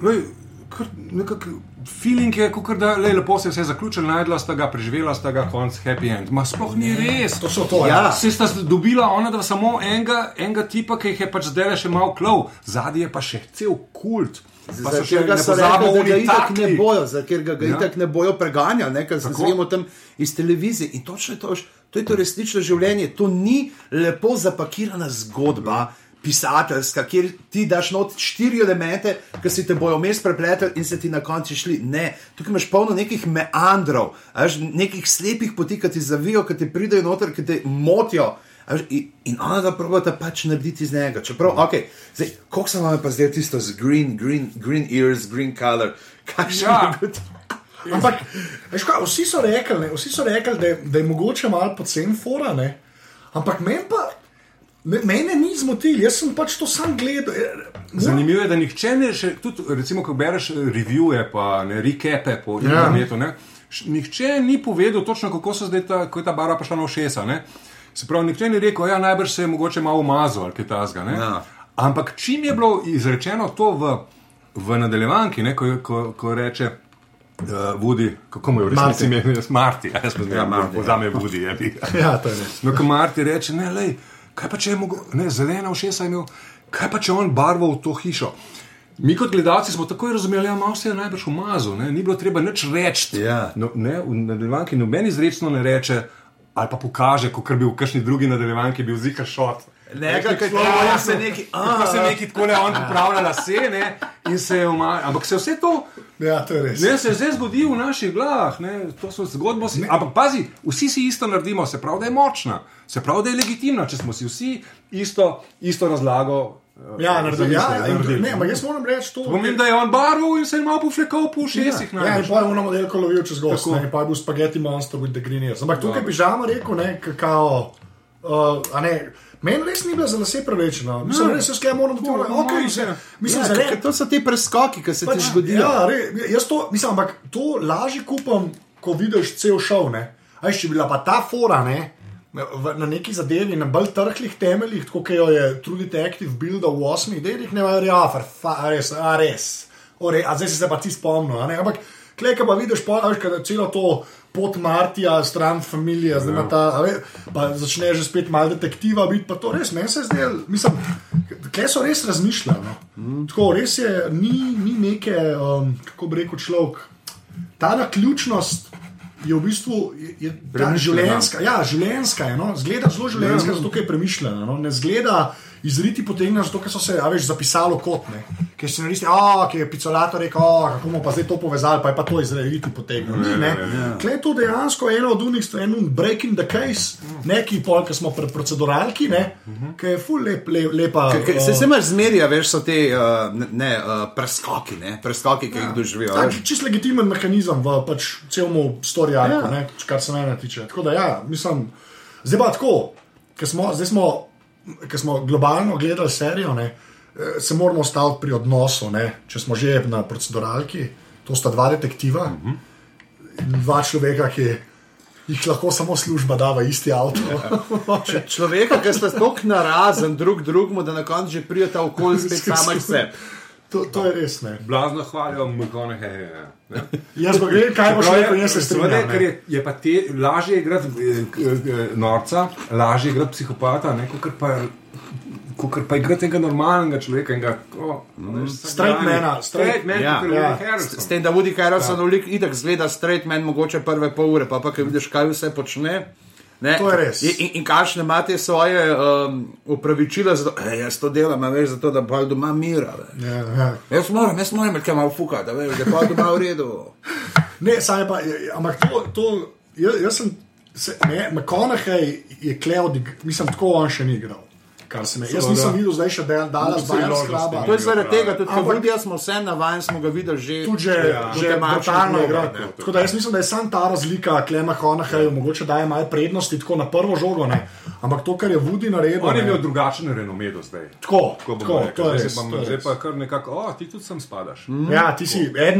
lej, kar nekak Feeling je, kot da lej, lepo se je vse zaključilo, najdla sta ga, preživela sta ga, konc happy end. Ma sploh ni res. To so to, Ja. ja. Se sta dobila ona, da samo enega, enega tipa, ki jih je pač zdaj še malo klov, zadnji je pa še cel kult. Ker ne so rekli, da ga oni itak ne takti. bojo, za- ker ga, ga Ja. itak ne bojo preganjali, ne, ker se zvemo tam iz televizije. In točno je to, to je to resnično življenje. To ni lepo zapakirana zgodba. Pisateljska, kjer ti daš not štiri elemente, ki si te bojo vmes prepletli in se ti na koncu šli. Ne, tukaj imaš polno nekih meandrov, a veš, nekih slepih poti, ki ti zavijo, ki ti pridejo noter, ki te motijo. In, in ona da probata pač narediti iz njega. Čeprav, ok, zdaj, koliko se vam je pa zdaj tisto z green, green, green ears, green color, kaj še Ja. je bilo? Ampak, veš kaj, vsi so rekli, ne, vsi so rekli da, je, da je mogoče malo pocen fora, ne? ampak meni pa. Me- Mene ni zmotil, jaz sem pač to sam gledal. Eh, Zanimivo je, da nihče ne, še, tudi, recimo, ko bereš revije, pa ne rekepe po Ja. internetu, ne, š- nihče ni povedal točno, kako, so zdaj ta, ta barva prišla na ošesa. Ne. Se pravi, nihče ni rekel, ja, najbrž se je mogoče malo umazal ali kaj tasga. ne. Ja. Ampak čim je bilo izrečeno to v, v nadaljevanki, ne, ko, ko, ko reče. Uh, Vudi, kako mu je v resnici ime? Marti, ja, jaz pa Ja, zdaj Marty, ja. vzame Vudi. Je, bi. Ja, to je. No, ko Marti reče, ne, lej, kaj pa če je mogo, ne, zelena ušesa je imel, kaj pa če on barval v to hišo. Mi kot gledalci smo takoj razumeli, da ja, se je najbrž umazal, ne? ni bilo treba nič reči. Ja. No, ne, v nadaljevanki noben izrecno ne reče, ali pa pokaže, kot bi v kakšni drugi nadaljevanki bil zika šot. Nekaj, kar Ja, se neki. Pa se neki tako le on popravlja lase ne, in se je umazal. Ampak se vse to. Ja, to je res. Ne, se zdaj zgodi v naših glavah, ne, to so zgodbe. Si, ampak pazi, vsi si isto naredimo, se pravi, da je močna, se pravi, da je legitimna, če smo si vsi isto, isto razlago. Eh, Ja, naredim, ja, zamislili, ja, naredili. ne, ampak jaz moram reči to. Pomeni, da je on barval in se je malo poflekal po ušesih. Ja, ja, in pa je ono model, ko lovijo čez gost, ne, in pa je bil spaghetti monster with the green ears. Ampak tukaj bi žama rekel, ne, kakao. Uh, a ne, meni res ni bila za lase prevečena. Mislim, res jaz moram biti. No, Okay, no, se, ja. mislim, Ja, za ker ne, to so ti preskoki, ki se ti zgodijo. Ja, re, jaz to, mislim, ampak to lažje kupam, ko vidiš cel šov. Ne. A veš, če bi bila pa ta fora, ne, na neki zadevi, na bolj trhlih temeljih, kot jo je Trudi Detective buildal v osmih delih, ne vem, ja, res, a res. O, re, a zdaj si se pa ti spomnil. Ampak, klej, pa vidiš, pa, a veš, kada celo to pot Martija, stran familije, zdaj ima ta, a ve, pa začne že spet malo detektiva biti, pa to res, meni se zdaj, mislim, klej so res razmišljali. No. Tako, res je, ni, ni neke, um, kako bi rekel človek, ta naključnost. Je v bistvu je, je življenjska. Ja, življenjska je. No? Zgleda zelo življenjska, zato ker je premišljena. No? Ne zgleda izriti potegnjena, zato so se, a veš, zapisalo kot ne. Ker si naristi, a ki je picolato rekel, "O, kako bomo pa zdaj to povezali, pa je pa to izriti potegnjeno. Ni, ne. Klej je to dejansko eno od unih stvari, en breaking the case, neki pol, ki smo pri proceduralki, ne, ki je full lep, lep, lepa. Ker Se uh, se imaš zmerja, veš, so te uh, ne, ne, uh, preskoki, ne? preskoki, ki jih doživijo. Tak, čist legitimen mehanizem v pač celemu storijaku, Ja. ja. kar se mene tiče. Tako da, ja, mislim, zdaj pa tako, ker smo, smo, smo globalno gledali serijo, ne, eh, se moramo staviti pri odnosu. Ne, če smo že na proceduralki, to sta dva detektiva Mhm. in dva človeka, ki jih lahko samo služba da v isti avto. Če človeka, ki sta tako narazen drug drugemu, da na koncu že prijeta v okolje spet sama sebe. to, to je res. Ne. Blazno hvalijo McConaughey. Jaz pa gledam, kaj bo šlo, ko jaz se strinjam. ker je, je pa te lažje igrati eh, eh, norca, lažje igrati psihopata, ne, kot pa, kakor pa igrati tega normalnega človeka. vsak Straight mana, straight- man, Ja. kot je Ja. S tem, da Woody Harrelson v lik itak zgleda straight man, mogoče prve pol ure, pa pa kaj vidiš, kaj vse počne. Ne? To je res. In, in, kakšne imate svoje um, upravičila, to, "Ej, jaz to delam, a veš, zato da pa doma mira. ve." Ja, ja. Jaz moram, jaz moram, kaj malo fuka, da veš, da pa doma v redu. Ne, saj pa, ampak to, to jaz, jaz sem se, ne, McConaughey je kleod, mislim, tako on še ni igral. Kar se me, jaz Seveda. nisem videl zdaj še Dal- Dallas Vsi Buyers ložnosti. Cluba. To je zaradi tega, tudi kot Woodija smo vse navajeni, smo ga videli že. Tudi že, Ja. že brutalno igra. Tako da jaz mislim, da je samo ta razlika, Klema Honaheju, mogoče daje malo prednosti tako na prvo žogo, ne. ampak to, kar je Woody naredil. On je imel drugačen renome do zdaj. Tako, Tako tako, bomo rekli. to je Zdaj res. je Zdaj pa kar nekako, o, ti tudi sem spadaš. Ja, ti si e-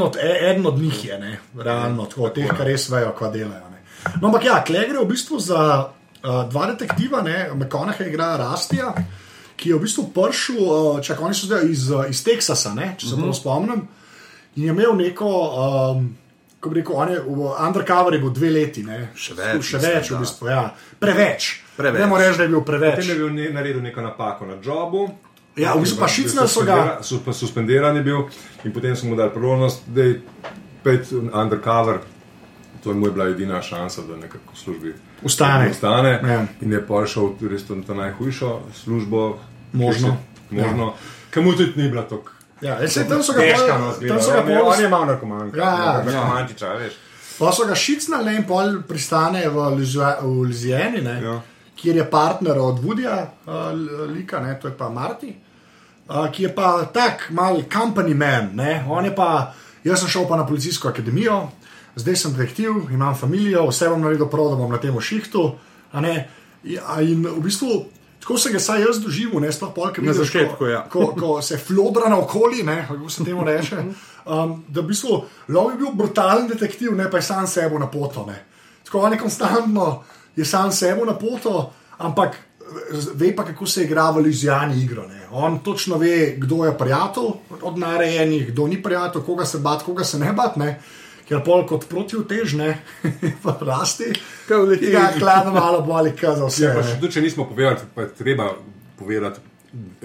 eden od njih, je, ne, realno, tako, teh, kar res vejo, kva delajo. Ne. No, ampak ja, Kle gre v bistvu za uh, dva detektiva, McConaughey igra Rastija, ki je v bistvu prišel, uh, čak, oni so zdaj iz, uh, iz Teksasa, ne, če se prav spomnim, in je imel neko. Um, Ko bi rekel, on je v undercover je bil dve leti, ne? Še več, še več, v bistvu, ja. preveč. Preveč. Ne moreš reči, da je bil preveč. Potem je bil ne, naredil neko napako na jobu. Ja, v bistvu pa šicnili so ga. Suspendiran je bil in potem so mu dali priložnost, da je pet undercover. To je mu je bila edina šansa, da nekako v službi Ostane. ostane. Ja. In je pa šel res to najhujšo službo, Možno. možno. Ja. Kamu tudi ni bila tako Ja, e, saj tam so ga no, tam so ga pol- On je malo narkoman. Ja, ja, ja. narkomančiča, veš. Pa so ga šicnili in pol pristane v, Luzua- v Luzijani, ne, Ja. kjer je partner od Woodija, uh, Lika, ne, to je pa Marti, uh, ki je pa tak mal company man. Ne, on je pa, jaz sem šel pa na policijsko akademijo, zdaj sem detektiv, imam družino, vse bom naredil prav, da bom na tem šihtu. Ja, In v bistvu. Tako se ga saj jaz doživim, ne sploh polk, Na začetku, ko, ja. ko, ko se flodra na okolje, ne, kako se temu reče. Um, da v bistvu Lov je bil brutalen detektiv, ne pa je sam sebo na poto. Ne. Tako on je konstantno, je sam sebo na poto, ampak eh, ve pa, kako se igra v Lizijani igro. Ne. On točno ve, kdo je prijatelj od narejenih, kdo ni prijatelj, koga se bat, koga se ne bat. Ne. Ker pol kot protivtežne, pa rasti, Kaj uleti. Ja, hladno malo boli, kaj za vse. Ja, še če nismo povedali, pa je treba povedati,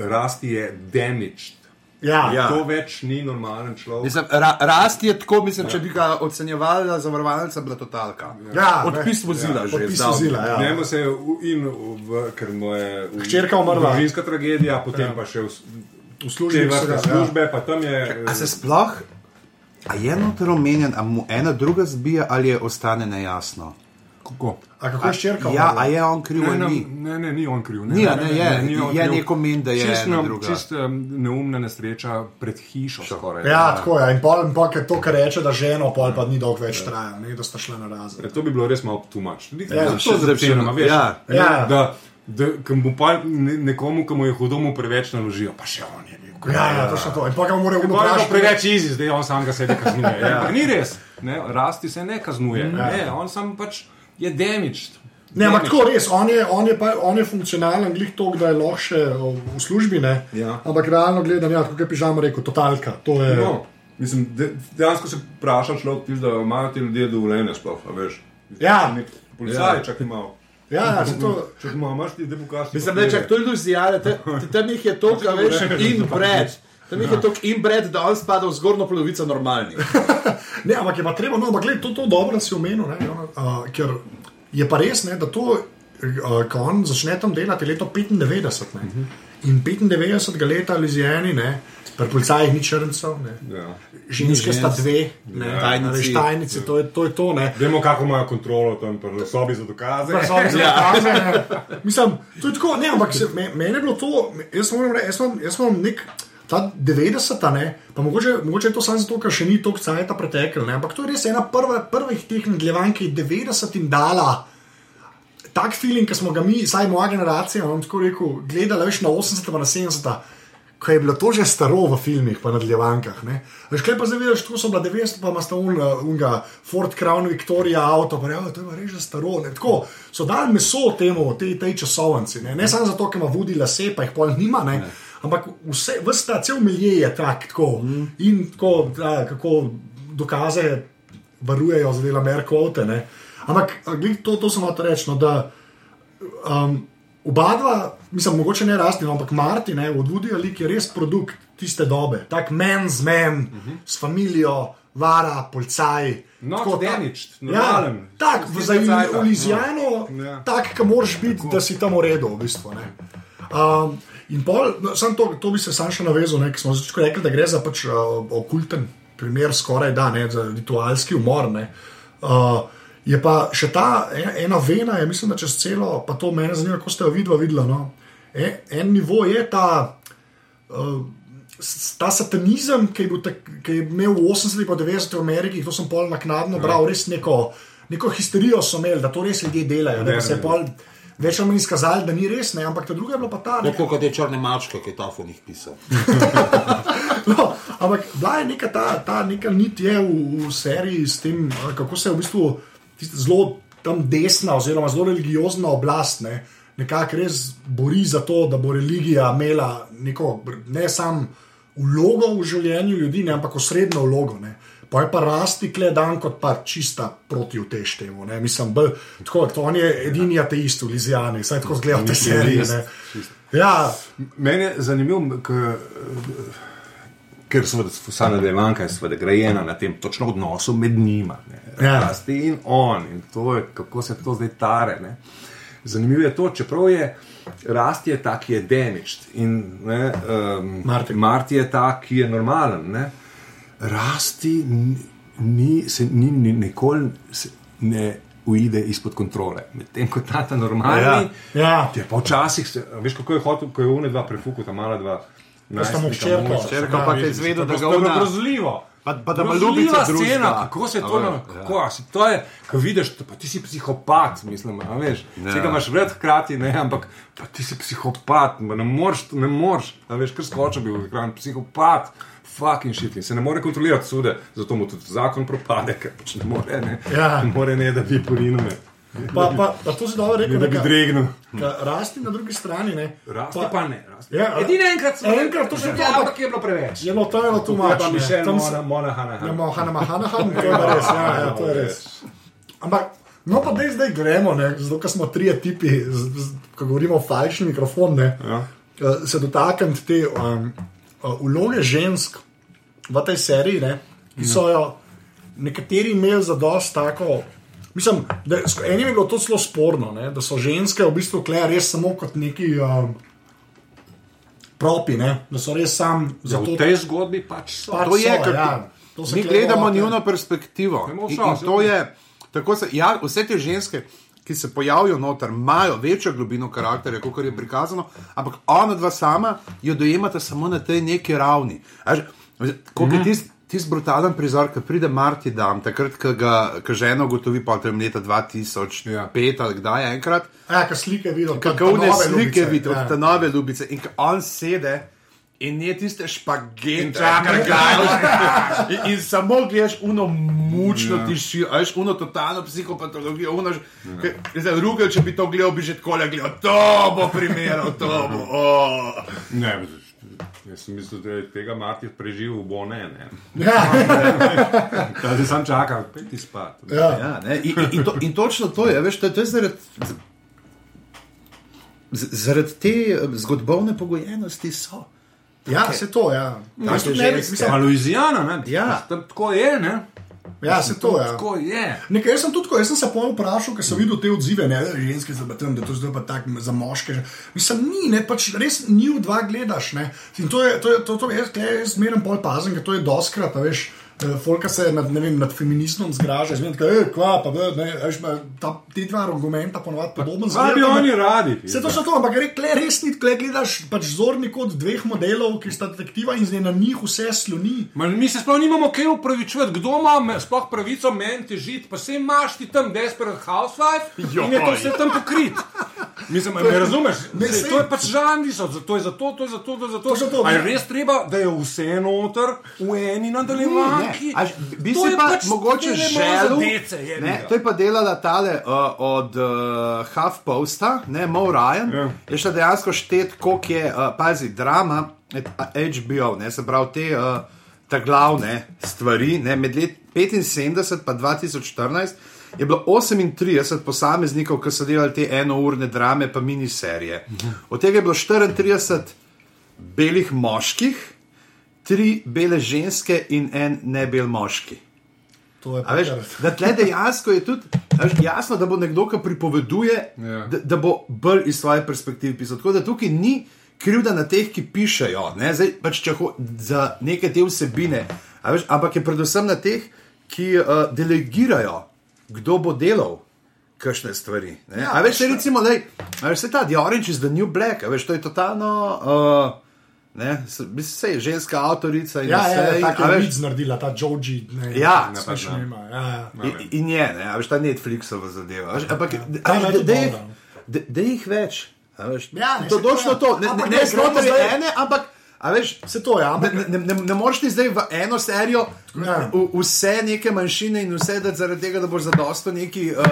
rasti je damaged. Ja, Ja. To več ni normalen človek. Mislim, ra, rast je tako, mislim, če bi ga ocenjevali, da zavarovalnica bila totalka. Ja, Odpis vozila že. Odpis vozila, ja. Njemu se je v, in v, ker mu je v- Hčerka umrla. Družinska tragedija, potem ja. pa še v, v te službi so vrste ga, ja. službe, pa tam je. A se sploh, a je noter omenjen, a mu ena druga zbija ali je ostane nejasno? Kako? A kako je ščerka? Ja, a je on kriv Ne, ali ne, ni? ne, ne, ni on kriv. Ne, Ni, a ne, je. ni on Je kriv. neko men, da je Čist ena nam- druga. Čist um, neumna nesreča pred hišo. Skoraj, Ja, tako je. In pol, in pol ker to, kar reče, da ženo, pol pa ni dolgo več trajalo, ne, da sta šla na razen. Ja, To bi bilo res malo tumač. Ja, to je zapisano, veš. ja. Ne, Ja. Da, da ko mu pa ne- nekomu, ki mu je hudo, mu preveč naložijo, pa še on je bil. Ja, ja, točno to. In pa ga mora To je vprašati. preveč izi, zdaj on sam ga sebi kaznuje. Ja. Ni res, ne, rasti se ne kaznuje. Ne, on sam pač je damaged. Ne, ampak tako res, on je, on je, pa, on je funkcionalen, glih to, da je lahko še o, v službi, ne. Ja. Ampak realno gledam, ja, kot je pižama rekel, totalka. To je, No, mislim, de, dejansko se vpraša človek, tiš, da imajo ti ljudje dovoljenje sploh, a veš. Ja. Policaj, Ja. čak imajo. Ja, ja, se to, Če imaš, ti, da pokažeš. Mislim, da če to je iluzija, tam jih je to, kar veš, inbred. Tam jih je to inbred, da on spada v zgornjo polovico normalnih. ne, ampak je pa treba, no, ampak gled, to, to dobro da si omenil, ne, ono, uh, ker je pa res, ne, da to, uh, ko on začne tam delati, je leto 95. Ne, in 95 leta Lizijani, ne, pri policajih ni črncev, ne. Ja. Ženske sta dve, ne, Ja. tajnici, tajnici to, je, to je to. Ne. Vemo, kako imajo kontrolo tam, pri sobi za dokaze. Pa so oni zelo dokaze, ne. Mislim, to je tako, ne, ampak se, me, meni je bilo to, jaz moram reči, jaz imam, jaz imam nek. Ta 90-ta, ne, pa mogoče, mogoče je to samo zato, ker še ni toliko cajta pretekel, ne, ampak to je res ena prva, prvih teh nadaljevanj, ki je 90-im dala tak feeling, ki smo ga mi, saj moja generacija, vam tako rekel, gledali več na 80-ta, pa na 70-ta. Ko je bilo to že staro v filmih, pa nadaljevankah. ne. Veš, kaj pa zdaj vidiš, tu so bila 90, pa ima sta un, unga Ford Crown Victoria avto, pa rejo, to je res že staro. Ne. Tako so dali meso temu, tej, tej časovnici. Ne, ne samo zato, ker ima vodi lase, pa jih pol nima, ne. ampak vse, vse ta cel milje je tak, tako. In tako, da, kako dokaze varujejo za dela Merkovte. Ampak to, to sem hotel reči, no, da um, oba dva, mislim, mogoče ne rasti, no, ampak Martin, ne, od Woody Ali, je res produkt tiste dobe, tak men z men, uh -huh. s familijo, vara, policaj. Not tako, ta- damaged, Ja, tak, za. Louisiano, No. Ja. tak, ki moraš biti, da si tam v redu, v bistvu. Ne. Um, in pol, no, sam to, to bi se sam še navezal, ne, ker smo začeli rekli, da gre za pač uh, okulten primer, skoraj da, ne, za ritualski umor. Ne. Uh, Je pa še ta en- ena vena, je, mislim, da čez celo, pa to mene zanima, kako ste jo vidva videla. No? En, en nivo je ta, uh, ta satanizem, ki je, bil tak, ki je imel v 80-ih in 90-ih v Ameriki, to sem pol naknadno bral, res neko, neko histerijo so imeli, da to res ljudje delajo. Ne, pa se je pol več ali manj izkazali, da ni res, ne, ampak ta druga je bila pa ta. Tako kot je črne mačke, ki je ta funih pisal. No, ampak bila je neka ta, ta neka nit je v, v seriji s tem, kako se je v bistvu tista zelo tam desna, oziroma zelo religiozna oblast. Ne, Nekako res bori za to, da bo religija imela neko, ne samo vlogo v življenju ljudi, ne, ampak osrednjo vlogo. Ne. Pa je pa rasti kle dan kot pa čista proti. Ne. Mislim, bolj, tako, to on je edini ateist v Lizijani, saj tako zgleda te serije. Ja, Meni je zanimivo, k- ker seveda vsa nadaljevanka je seveda grajena na tem točno odnosu med njima. ne. Ja. Rasti in on, in to je, kako se to zdaj tare. Ne. Zanimivo je to, čeprav je Rasti je ta, ki je damaged in ne, um, Martin. Marti je ta, ki je normalen. Ne. Rasti ni, se ni, ni nikoli se ne uide izpod kontrole. Medtem ko ta ta normalni. Ja. Ja. Je pa včasih, veš, kako je hotel, ko je une dva prefuku, ta mala dva. Sta mu hčerko. Hčerka pa, je izvedel, da ga ona- grozljivo. Pa- pa da ljubica drugega. scena, kako se to, na, kako, a si, to je, ko vidiš, to, pa ti si psihopat, mislim, a veš, Ja. vse ga imaš vred hkrati, ne, ampak pa ti si psihopat, ne moreš, ne moreš, a veš, kar skočil bi v ekran, psihopat. Fucking shit, in se ne more kontrolirati sude, zato mu tudi zakon propade, ker pač ne more, ne, Ja. ne, more ne da bi porinume, Pa, pa, pa to si dobro rekel, ne da bi dregnil. Ka Rasti na drugi strani. Ne, Rasti pa, pa ne. Rasti. Ja, Edino enkrat smo enkrat to še ja, to, ampak- je bilo preveč. Je bilo to eno tu Ja, malo. pa Mišel, Mona, Mona, Hanna, Ja, Hanna. Mohana, Mahana, to je res. Ja, ja, to je res. Ampak, no pa dej zdaj gremo, ne, zato ker smo trije tipi, z- z- ko govorimo o falšni mikrofon, ne, Ja. eh, se dotaknem te um, uh, vloge žensk v tej seriji, ne, ki so jo nekateri imeli za dost tako. Mislim, da enim je bilo to zelo sporno, ne, da so ženske v bistvu kle res samo kot neki um, propi, ne, da so res sam Ja, za to. v tej zgodbi pač so. Pač To je, so, ker ja. To se mi gledamo njuno perspektivo. In, in to je, tako se, ja, vse te ženske, ki se pojavijo noter, imajo večjo globino karakterja, kot je prikazano, ampak ona dva sama jo dojemata samo na tej neki ravni. Kot Mhm. je tisti tist brutalen prizor, ki pride Marti Dam, takrat, ko ga ko žena ugotovi, pa tam leta 2005 Ja. ali kdaj enkrat. Ja, kaj slike vidijo, Kako ne slike vidijo, ja. te nove ljubice. In ko on sede in je tiste špagete, čaka, in, in samo gledaš uno mučno ja. tišijo, veš, uno totalno psihopatologijo. Uno, ja. Rugel, če bi to gledal, bi že tako gledal, to bo primerov, to bo. Oh. Ne, jaz sem mislil, da je tega Marti preživel, bo ne. ne. Ja, Da se sam čaka, peti spat. ja. Ja, ne, in, in, to, in točno to je, veš, to, je- to je zaradi. Zaradi te eh, zgodovne pogojenosti so. ja se to, ja. Take Jaz tudi ne bi- ženske. mislim, Pa Luizijana, ne? Ja. Tam tako je, ne? Ja, se to, ja. Tako je. Nekaj, jaz sem tudi jaz sem se pol vprašal, ker sem videl te odzive, ne, da ženske za batem, da to zdaj pa tako za moške. Mislim, ni, ne, pač res ni v dva gledaš, ne. In to je, to je, to, to, jaz, tukaj jaz zmeraj pol pazim, ker to je doskrat, veš. Eh, Folka se nad, vem, nad feministom zgraža, zmeraj tako, eh, kva, pa da, ne, veš, ma, ta, ti dva argumenta ponovadi podobno Kaj bi oni radi? Se to še to, ampak re- kle, res ni, kle gledaš pač zorni kot dveh modelov, ki sta detektiva in zdaj na njih vse sloni. Ma, mi se sploh nimamo kaj upravičevati, kdo ima me- sploh pravico meni težiti, pa se imaš ti tam Desperate Housewife in je to vse tam pokrit. Mislim, me razumeš? Ne, sej- to je pač žanri, so, to je zato, to je zato, to je zato. To je zato, A je ne. res treba, da je vse noter v eni nadaljevanki? Až, bi To si je pa pač mogoče želel, dece, je ne, to je pa delala tale uh, od uh, HuffPosta, ne Mo Ryan. Ja. Je šla dejansko štet, koliko je, uh, pazi, drama, HBO, ne, se pravi te uh, ta glavne stvari, ne, med let 75 in 2014. Je bilo 38 posameznikov, ki so delali te enourne drame, pa miniserije. Od tega je bilo 34 belih moških, tri bele ženske in en nebel moški. To je A Veš, da tle dejansko je tudi veš, jasno, da bo nekdo, ki pripoveduje, Ja. da, da bo bolj iz svoje perspektive pisal. Tako da tukaj ni krivda na teh, ki pišejo, ne? Zdaj, pač, ho, za neke te vsebine, a veš, ampak je predvsem na teh, ki uh, delegirajo kdo bo delal kakšne stvari. Ja, a veš, recimo, da je ta The Orange is the New Black, a veš, to je totalno. Uh, Ne, se je ženska avtorica in Ja, vse, ja, in- tako a je veš, vic naredila, ta ne, Ja, ne, smešno ne. ima. Ja, ja. In, in je, ne, a veš, ta Netflixova zadeva. Veš, ampak, Ta je da- da jih- da- da jih več. Veš, Ja, ne, to je točno to. Ne, ne, ne, ne znotraj zdaj- ene, ampak. A veš, Se to je, ampak Ne, ne, ne, ne moreš ti zdaj v eno serijo Ja. v, vse neke manjšine in vse dati zaradi tega, da boš zadosto neki uh,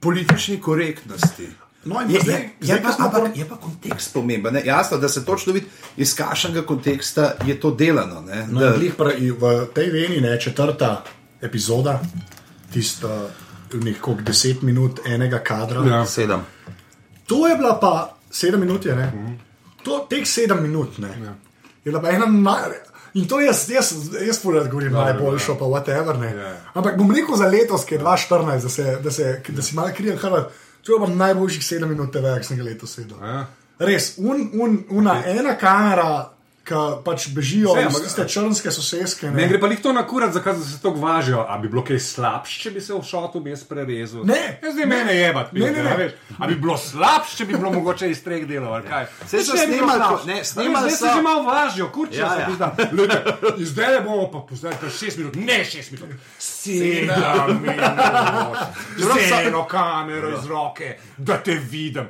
politični korektnosti. No, je, pa zdaj- je, zdaj, je, pa, ampak, pri- je pa kontekst pomemben. ne. Jasno, da se točno vidi, iz kakšnega konteksta je to delano. Ne, No, da, pra- v tej veni je četrta epizoda, tista nekako deset minut enega kadra. Ja. sedem. To je bila pa sedem minut, je, ne? To, teh sedem minut ne, Ja. je bila pa ena naj. In to jaz, jaz, jaz povedal, govorim Dobro, najboljšo, ja. pa whatever. Ne. Ja. Ampak bom rekel za letos, ki je 2014, da, se, da, se, da si malo krijem, hrvat. To je pa najboljših sedem minut TV, ki sem ga letos sedel. Ja. Res, un, un, una ena kamera, ki pač bežijo iz tiste črnske soseske. Ne gre pa jih to na kurat, zakaj se to važijo. A bi bilo kaj slabše, če bi se v šotu brez prerezal? Ne. Jaz zdaj mene jebat. Ne, ne, ne. A bi bilo slabše, če bi bilo mogoče iz treh delov? ali so ne bi bilo ne, veš, snemali Zdaj so- se že malo važijo, kurčijo Ja, se. ja. viš, da, Ljudje, Zdaj bomo pa poznali kar šest minut, ne šest minut. Sedem minut. Z eno kamero iz roke, da te vidim.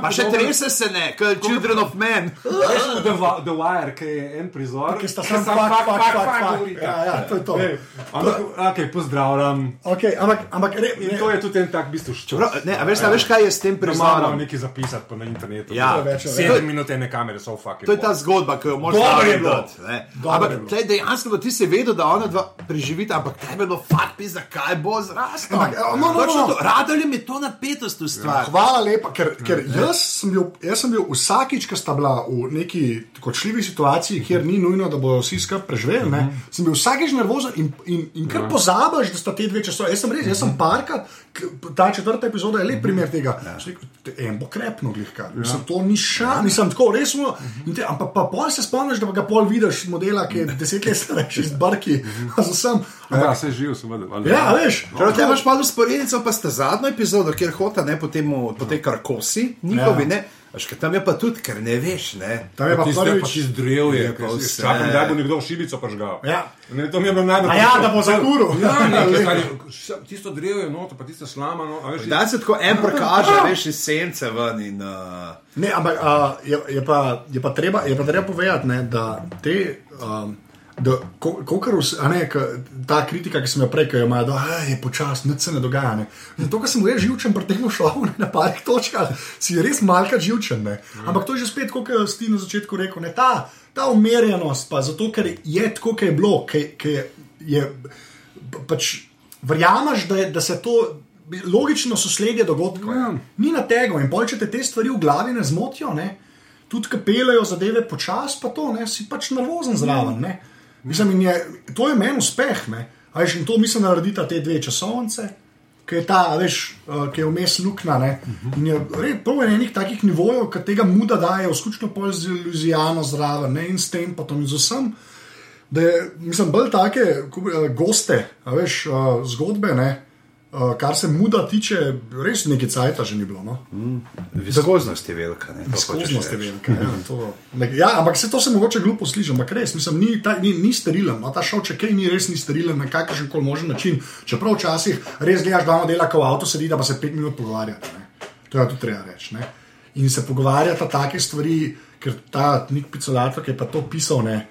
Pa še trese se ne, kot Children of Men. Veš, v The, The Wire, ki je en prizor, Ki sta ki samo samo fak, fak, fak, fak, fak, fak fak. govorita. Ja, ja, to je to. Ej, Ampak, okay, pozdravljam. Okay, ampak, ampak re, In to je tudi en tak bistvo ščur. Prav, ne, a veš, a veš, kaj je s tem prizorom? nekaj zapisati pa na internetu. Ja. Je Sedem minut ene kamere so fucking. To je ta zgodba, ki jo moraš je je Ampak dejansko ti si vedel, da ona dva preživita, ampak tebi je bilo fakt pisa, kaj bo no, no, Točno no. to. Radili mi to napetost v stvar. Hvala lepa, ker, ker jaz, sem bil, jaz sem bil vsakič, ko sta bila v neki kočljivi situaciji, kjer ni nujno, da bodo vsi skupaj preživeli, ne, sem bil vsakič nervozen in, in, in kar pozabiš, da sta te dve časovne. Jaz sem res, jaz sem parkrat, k- ta četrta epizoda je lep primer tega. Sem rekel, "Te- En bo krepno, glihka. Mislim, to ni šan, nisem tako resno. in te- Ampak pa pol se spomniš, da pa ga pol vidiš modela, ki je deset let starejši z barki, z vsem. Ja, se živ, seveda. ali- Ja, veš. Prav, te imaš malo sporednico, pa sta zadnjo epizodo, kjer hota ne po, temu, po tej karkosi, njihovi Ja. ne. Ker tam je pa tudi, ker ne veš, ne. Tam je pa prvič. čist drev je, pa vse. čakam, da bo nekdo šibico pažgal. Ja. Ne, to mi je bilo najbolj. Ja, da bo zakuril. Ja, nekaj, stari, tisto drev je noto, pa tista slama, no, veš, Da se tako en prikaže, veš, iz sence ven in. Uh, Ne, ampak uh, je, je, pa, je, pa treba, je pa treba povedati, ne, da te. Um, Da, ko, ko, kar vse, a ne, ka, ta kritika, ki sem jo prej, ki jo imajo, da "Ej, je počasno, nič se ne dogaja. Ne. Zato, ker sem bil jaz živčen pri tem šovu, na parih točkah, si res malkrat živčen. Ne. Ampak to je že spet, kot si na začetku rekel, ne, ta, ta umerjenost, pa zato, ker je tako, kot je bilo, ki je, je pa- pač verjameš, da, je, da se to. Logično so sledje dogodkov. Ja. Ni na tega in pol, če te te stvari v glavi ne zmotijo, ne, tudi ki pelejo zadeve počasi, pa to, ne, si pač nervozen zraven. Ne. Mislim, je, to je meni uspeh. Veš, in to mislim, da naredita te dve časovnice, ki je ta, veš, uh, ki je vmes luknja. ne. In je re, prav na enih takih nivojev, ki tega muda daje, vključno pol z iluzijano zraven ne, in s tem, pa tam z vsem. Da je, mislim, bolj take ko bi, eh, goste, veš, uh, zgodbe, ne, uh, kar se muda tiče, res nekaj cajta že ni bilo. No? viskoznost je velika. Ne, Skožnost je velika. Ja, to, ne, ja, ampak se to se mogoče glupo sliši, ampak res, mislim, ni, ta, ni, ni sterilen. No, ta šov, če kaj ni res ni sterilen na kakršen koli možen način. Čeprav včasih res gledaš, da ono dela, ko v avtu sedi, da pa se pet minut pogovarjate. Ne. To je tudi treba reči. ne. In se pogovarjata take stvari, ker ta Nik Picolato, ki je pa to pisal, ne,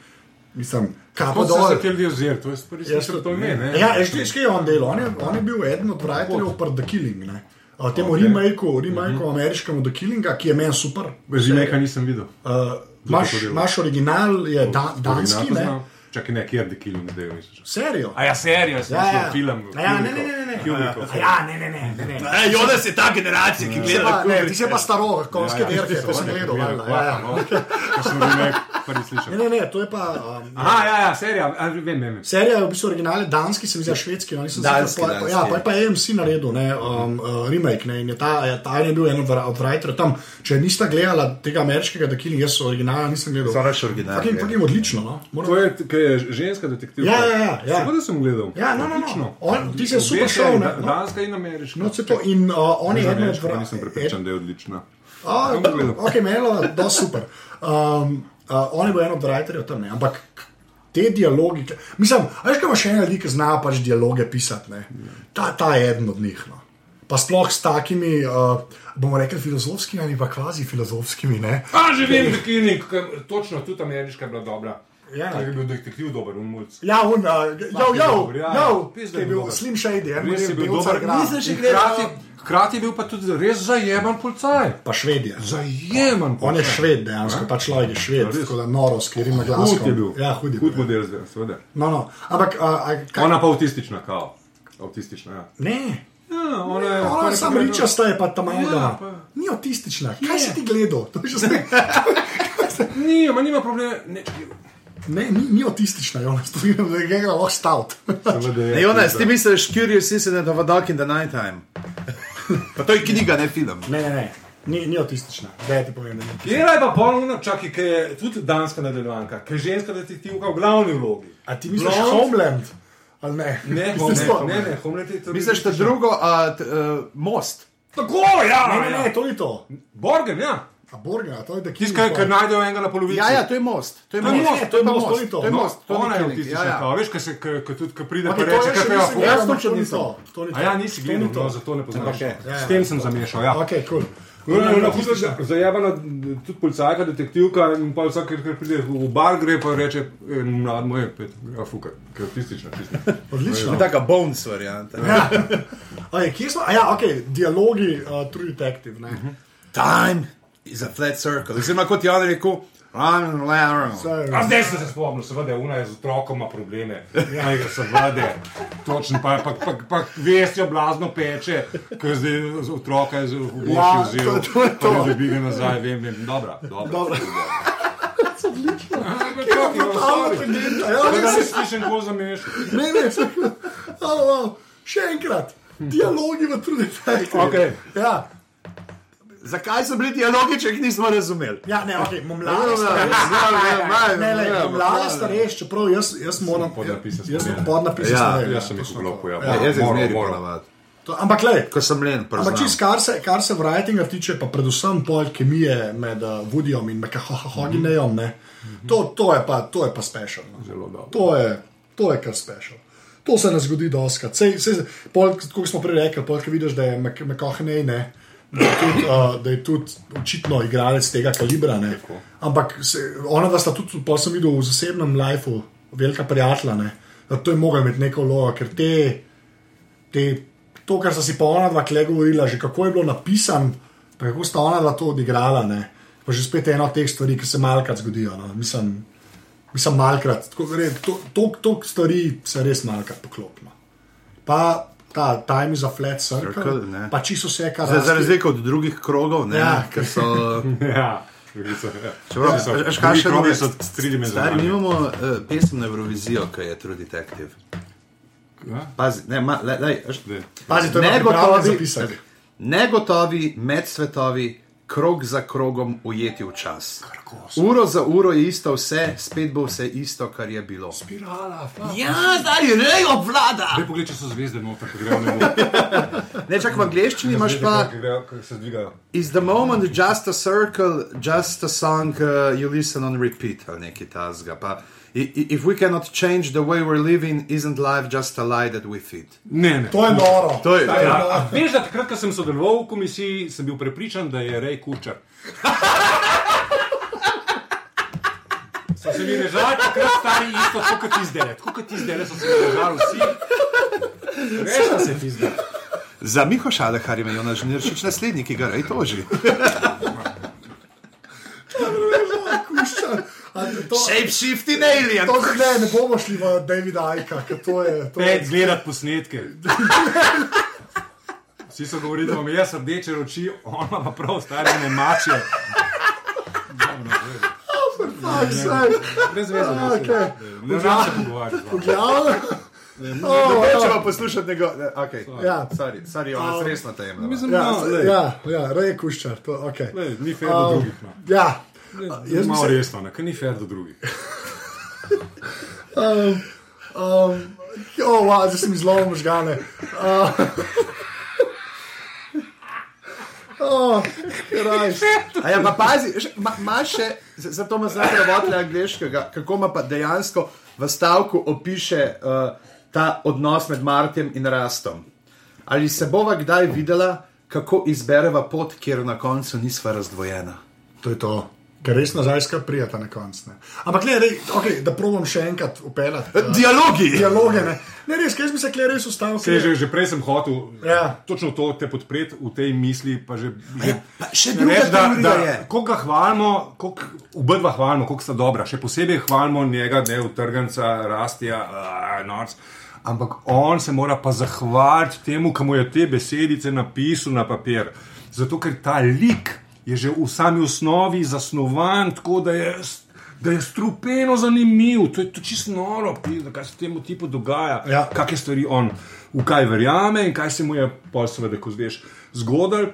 mislim, pa To se te ljudi ozir, to je stvari, ki so to ime, ne? Ja, kaj je on delal? On je, on je bil eden od writerjev pri The Killing. Ne? Uh, temu okay. remakeu, remakeu mm -hmm. ameriškemu The Killinga, ki je meni super. Remake nisem videl. Uh, delo? imaš original, je da, danski, ne? Poznam. Čakaj, ne, kjer The Killing Day, misliš? Serijo. A ja, serijo, sem Ja, ja. film. A Ja, ne, ne, ne, ne, ne. A Ja, ne, ne, ne. ne, ne. E, Jonas je ta generacija, ki Ti gleda. Ne, ti si pa staro, konjske Ja, ja, derke, to sem gledal. Ja, ja. no. Ko sem remake prvi slišal. Ne, ne, ne, to je pa. Um, Aha, ja, ja, serija, a, vem, vem. vem. Serija je v bistvu originale danski, se mi zdi švedski. No, nisem pa, danski, ja, pa ja. je pa AMC naredil ne, um, uh, remake. Ne, in je ta, je, ta je bil en od, writerjev tam. Če nista gledala tega ameriškega, da Killing, jaz originala nisem gledal. Zaraš original, Fucking, ja. fucking odlično. No. To je, je ženska detektivka. Ja, ja, ja, ja. Seveda sem gledal. Ja, no, no, no. On, ti si super šel, da- No. Danska in ameriška. No, se to in uh, on je eden od vra- nisem prepričan, da je odlična. Gledal. ok, menilo, da je super. Um, uh, on je bil en od writerjev tam, ne? ampak te dialogi, mislim, veš, kaj ima še ena ljudi, ki znajo pač dialoge pisati, ne? Ta, ta je eden od njih. No. Pa sploh s takimi, uh, bomo rekli, filozofskimi ali pa kvazi filozofskimi. Ne? A, že vem, Kinik, točno, tudi ameriška je bila dobra. Ja. Je bil detektiv dober, un mulj. Ja, un, uh, jo, jo, dober, ja, ja. jo, ki je je bil. Slim Shady, en Res je bil dober. Nisem še gledal. Hkrati, je bil pa tudi res zajeman policaj. Pa švedje. Zajeman On je šved, dejansko, ta človek je šved, res? tako da noro, skirim na glas. Hud je bil. Ja, hud je Hud bil. model zdaj, seveda. No, no. Ampak, uh, a, kaj, Ona pa avtistična, kao. Avtistična, ja. ne. Ja, ona je. Ona je samo ričasta, je pa tam Ja, pa- Ni autistična. Kaj si ti gledal? To je že spet. Ni, ma nima problema. Ne, Ne, ni, ni autistična, da je ga lahko stavt. seveda je. Ne, Jonas, ti misliš Curious Incident of a Dog in the Nighttime? Pa to je knjiga, ne film. Ne, ne, ne. Ni, ni autistična. Da ti povem, je pa ponovno, čakaj, ki je tudi danska nadaljevanka, ki je ženska detektivka v glavni vlogi. A ti misliš Blond? Homeland? Ali ne? Ne, Homeland, to? ne, ne, Homeland je to. Misliš, da drugo, a t, uh, most. Tako, ja! Ne, ne, ja. ne, to ni to. Borgen, ja. A Borga, to je da Tisti, ki- ki najdejo enega na polovici. Ja, ja, to je most. To je To ni most. most, to je most, to ni to. To je No, most. to ni Ona je ja, ja. kao, veš, ki se, ki- ki tudi, ki pride Ok, pa to reče, je kaj še pa je nisem afo. gledal, Jaz ampak točno to ni nisem. to. To ni A to. ja, nisi To ni gledal, to. no, zato ne poznaš. S tem sem zamešal, ja. Ok, kul. No, no, no, hudo za- Zajebana tudi policajka, detektivka in pa vsak, ker pride v bar, gre pa reče, "E, mlad moj, pet, ja, fuka, ki je avtistična. čisto. Odlično. Taka Bones varianta. Ja. Okay, kje smo? A ja, ok, dialogi, uh, True Detective. Ne? Time is a flat circle. Oziroma, kot je on rekel, zdaj sem se spomnil, seveda, una je z otrokom ima probleme. Ja, seveda, točno, pa, pa, pa, pa vestjo blazno peče, ker zdaj z otroka je z- v boši Ja, vzel. to- to je to. Pa ne dobi ga nazaj, vem, vem. Dobra, dobra. Dobro. Odlično. Totalno tangenta, ja, Tega res ne je. slišim, ko zamešam. Ne, ne, se- oh, oh. še enkrat. Dialogi v Detective. Okej. Ja, Zakaj so bili dialogi, če jih nismo razumeli? ja, ne, ok, mlada starejša. Ne, ne, mlada starejša, čeprav jaz, jaz moram podnapise Jaz sem podnapise Ja, Jaz sem jih vklopil, to. ja. Ja. Jaz jih zmeri moram. ponavadi. To- Ampak, le, Ko sem len, Ampak, čist, kar, se, kar se writinga tiče, pa predvsem pol kemije med uh, Woodijom in Hoginejem, to, to, je pa- to je pa special. No. Zelo dobro. To je, to je kar special. To se ne zgodi doskrat. Kot smo prej rekli, pol, ki vidiš, da je McCohney, ne. Da je, tudi, uh, da je tudi očitno igralec tega kalibra. Ne. Ampak se, ona dva sta tudi, pa sem videl v zasebnem lifeu, velika prijatelja. Ne. Da To je mogel imeti neko vlogo, ker te, te, to, kar sta si pa ona dva kle govorila, že kako je bilo napisano, pa kako sta ona dva to odigrala. Ne. Pa že spet ena od teh stvari, ki se malkrat zgodijo. No. Mislim, mislim malkrat, tako res, to, to, to stvari se res malkrat poklopijo. Pa ta Time is a flat circle, Circle, ne. pa čisto vse, kar Za, za Rusty- razliko od drugih krogov, ne, Ja. ker so. Ja, ja. Čeprav, drugi kaj še nove- so Stari, mi tridimenzionalni. imamo uh, pesem na Eurovizijo, ki je True Detective. Ja? Pazi, ne, ma, le, le, veš, Zdaj. Pazi, to je negotovo zapisati. Negotovi medsvetovi, krog za krogom ujeti v čas. Uro za uro je isto vse, spet bo vse isto, kar je bilo. Spirala, fa. Ja, zdaj rej obvlada. Zdaj pogled, če so zvezde noter, ko grejo nebo. Ne, čak v angleščini imaš pa. Is the moment just a circle, just a song uh, you listen on repeat ali nekaj tasga. Pa, if we cannot change the way we're living, isn't life just a lie that we feed? Ne, ne. To je noro. To je, Ja, a veš, da takrat, ko sem sodeloval v komisiji, sem bil prepričan, da je Rej Kučar. So se mi režali takrat stari isto, tako kot ti zdaj. Tako kot ti zdaj so se mi režali vsi. Veš, da se ti zdaj. Za Miho Šalehar ima Jonas Žniršič naslednji, ki ga rej toži. To, Shape shifting alien. to ne, ne bomo šli v Davida Aika, ker to je. To Pet je gledati posnetke. Vsi so govorili, da imam jaz rdeče oči, ona pa prav stare ne mače. vse. Brez veze, ne Okej. Ne znam se pogovarjati. z vami. Ja, Nočemo poslušati njegov. ne, Okay. Ja. Sorry, sorry, Jonas, resno tema. Mislim, ja, no, lej, ja, ja, rej kuščar, to ok. lej, ni fair do drugih. No. Ja, jaz Malo se, resno, ne, ker ni fair do drugih. Um, um, oh, wow, zdaj sem izlovil možgane. Uh, oh, ja, pa pazi, imaš še, zato ima zdaj prevodle angliškega, kako ima pa dejansko v stavku opiše uh, ta odnos med Martijem in Rastom. Ali se bova kdaj videla, kako izbereva pot, kjer na koncu nisva razdvojena? To je to. Ker res nazaj skar prijeta na koncu. ne. Ampak, ne, rej, okay, da probujem še enkrat upeljati. uh, Dialogi! Dialoge, ne. ne res, kaj bi se kle res ustavil. Sej, že, že prej sem hotel Ja. točno to te podpreti v tej misli. Pa že, že, pa še druga veš, da, da, je. Koliko ga hvalimo, koliko, oba dva hvalimo, koliko sta dobra. Še posebej hvalimo njega, ne utrganca, rastija, uh, norc. Ampak on se mora pa zahvaliti temu, ki mu je te besedice napisal na papir. Zato, ker ta lik je že v sami osnovi zasnovan tako, da je, da je strupeno zanimiv. To je to čisto noro, kaj se temu tipu dogaja. Ja. Kakšne stvari on v kaj verjame in kaj se mu je, pa seveda, ko zveš, zgodil.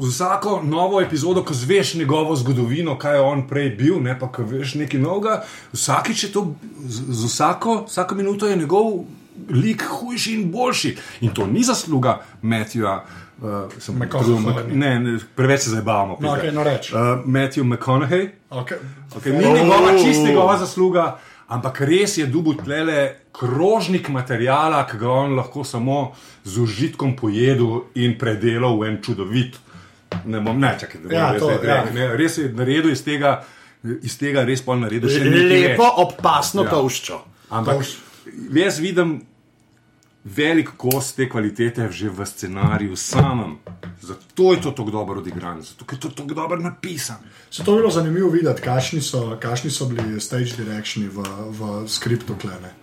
Z vsako novo epizodo, ko zveš njegovo zgodovino, kaj je on prej bil, ne pa ko veš nekaj novega, vsakič je to, z, z vsako, vsako minuto je njegov lik hujši in boljši. In to ni zasluga Matthewa. Uh, sem McConaughey. trudil, Mc- ne, ne, preveč se zabavamo. No, okej, no, reč. Uh, Matthew McConaughey, Okay. Okay, ni njegova čist njegova zasluga, ampak res je dubu tlele krožnik materijala, ki ga on lahko samo z užitkom pojedel in predelal v en čudovit. Ne bom ne čakal, da bi Ja, res, to, ja. ne, res je naredil iz tega, iz tega res pol naredil še nekaj Lepo več. obpasno Ja. tolščo. Ampak jaz vidim velik kos te kvalitete že v scenariju samem. Zato je to tako dobro odigran, zato je to tako dobro napisan. Se to je bilo zanimivo videti, kakšni so, kakšni so bili stage directioni v, v skriptu klene.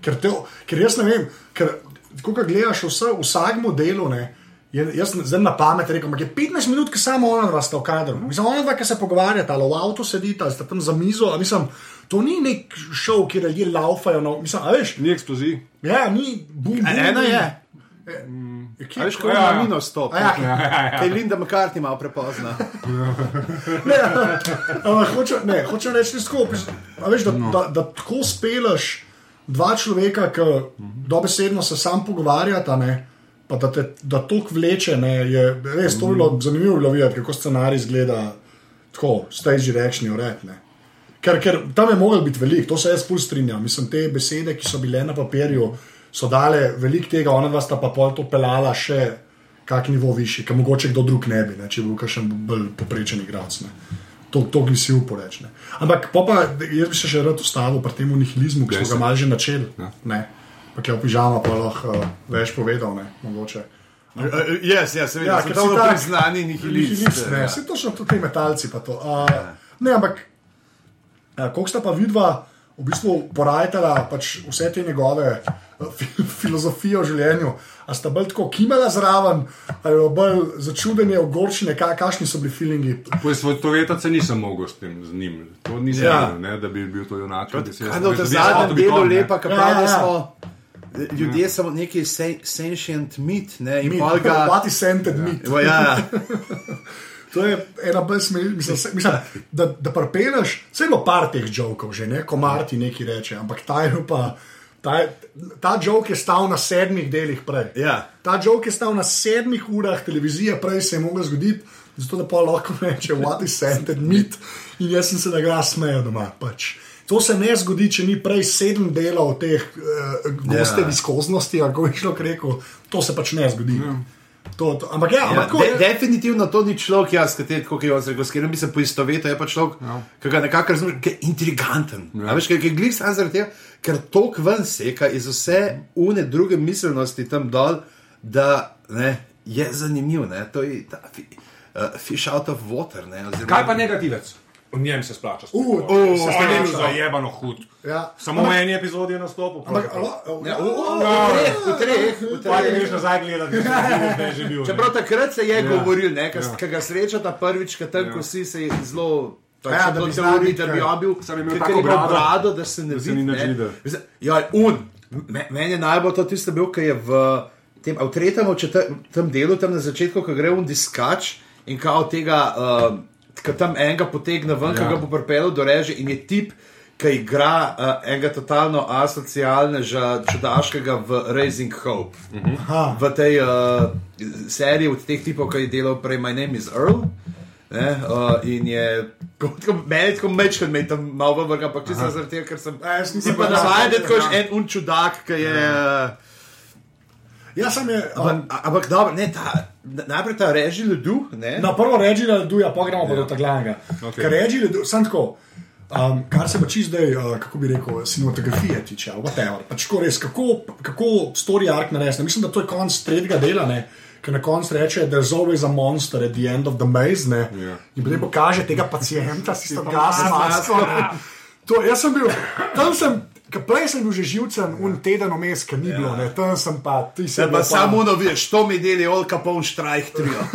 Ker, te, ker jaz ne vem, ker ko gledaš vse, vsak modelu, ne, jaz sem zdaj na pamet rekel, ampak je 15 minut, ki samo ona dva sta v kadru. Mislim, ona dva, ki se pogovarjata, ali v avtu sedita, ali sta tam za mizo, a mislim, to ni nek šov, kjer ljudje laufajo, no, mislim, a veš, Ni eksplozij. ja, ni bum, bum, Ena je. Kje, A veš, kako Ja, je ja. minus stop. A ja. Kaj Linda McCartney malo prepozna. Ne, ampak hočem, ne, hočem reči tako, pis- a veš, da, no. da, da tako speleš dva človeka, ki dobesedno se sam pogovarjata, ne, pa da te da toliko vleče. Ne, je res to bilo zanimivo bilo videti, kako scenarij izgleda tako, stage direction, ured. ne. Ker, ker tam je mogel biti velik, to se jaz pol strinjam. Mislim, te besede, ki so bile na papirju, so dale veliko tega, ona dva sta pa pol to pelala še kak nivo višji, ki mogoče kdo drug ne bi, ne, če bi bil kakšen bolj poprečen igralec. To, to bi si uporeč. Ne. Ampak pa, jaz bi se še rad ustavil pri tem nihilizmu, ki smo ga malo že načeli. Ne. Pa je v pižama, pa lahko uh, več povedal, ne, mogoče. Jaz, ja, seveda, Ja, ja, ker to je tak- priznani nihilist. Nihilist, ne, vse točno tudi ti metalci. pa to. Uh, ne, ampak uh, koliko sta pa vidva v bistvu porajtala pač vse te njegove uh, fi, filozofije o življenju? A sta bolj tako kimala zraven, ali bolj začudenje, ogorčene, ka, kakšni so bili feelingi? Poistovetati se nisem mogel s tem z njim. To nisem Ja. ja. ne, da bi bil to junak. Kaj tem zadnjem delu lepa, ki Ja, pravi, ja, da ja. Ljudje samo neki sen- sentient mit, ne, in pol ga. What is scented meat? Ja, ja. To je ena se- mislim, da, da prepeleš. Vse je bilo par teh žokov, že ne, ko Marti nekaj reče, ampak ta je pa. Ta, je- ta žok je stal na sedmih delih prej. Ja. Ta žok je stal na sedmih urah televizije, prej se je mogel zgoditi, zato da pa lahko reče, what is scented meat. In jaz sem se da ga smejal doma. Pač. To se ne zgodi, če ni prej sedem delov teh uh, goste Ja. viskoznosti, kako je šlo rekel. To se pač ne zgodi. To, to, ampak ja, Ja, ampak tako de, je. definitivno to ni človek, jaz, kateri, kot je on rekel, s katerim bi se poistovetil, je pa človek, ja. ki ga nekako razumeš, ki je intriganten. Ja. Veš, ki je glih sam zaradi tega, ker tok ven seka iz vse une druge miselnosti tam dol, da ne, je zanimiv. Ne, to je ta fi, uh, fish out of water. Ne, oziroma, Kaj pa negativec? V njem se splača. Uh, Uh, se se je splača. zajebano hud. Ja. Samo v eni epizodi je nastopil. Ampak, Ja, v, treh, v treh, Pa ne greš nazaj gledati, da je že bil. ne. Čeprav takrat se je Ja. govoril, da Ja. ga srečata prvič, ker tam, ko si se je zelo. Ja, Ja, da bi znal biti, da bi kaj. on bil, Sam je imel tako brado, brado, da se ne se vidi. ne. Ja, un. Me- Meni je najbolj to tisto bil, ki je v tem, v tretjem, v četrtem delu, tam na začetku, ko gre un diskač in kao tega, uh, ki tam enega potegne ven, ja. ki ga bo pripeljal do reže in je tip. ki igra uh, enega totalno asocialnega, čudaškega v Raising Hope. Aha. V tej uh, seriji od teh tipov, ki je delal prej My Name is Earl. Ne, uh, in je, kot meni, tako mečkam, me je tam malo vrga, ampak čisto zaradi tega, ker sem. A, jaz nisem pa navaden, da je en un čudak, ki je. Uh, Jaz sem je. Um, Ampak, ampak dobro, ne, ta, najprej ta reži ledu. Ne? Na prvo reči, da je pa gremo ja. do tega glavnega. Ok. Ker reči, da sem tako. Um, kar se pa čisto zdaj, uh, kako bi rekel, cinematografije tiče, whatever. Pač tako res, kako, kako story arc narediti. Mislim, da to je konc tretjega dela, ne. Ker na koncu reče, da je always a monster at the end of the maze. Ne? Ja. In potem pokaže tega pacijenta, si tam gas masko. ne. To, jaz sem bil, tam sem, ker prej sem bil že živcem, un teden vmes, ker ni bilo, ne. tam sem pa, ti Se pa samo no, veš, to mi deli Olka Pon Štrajk trio.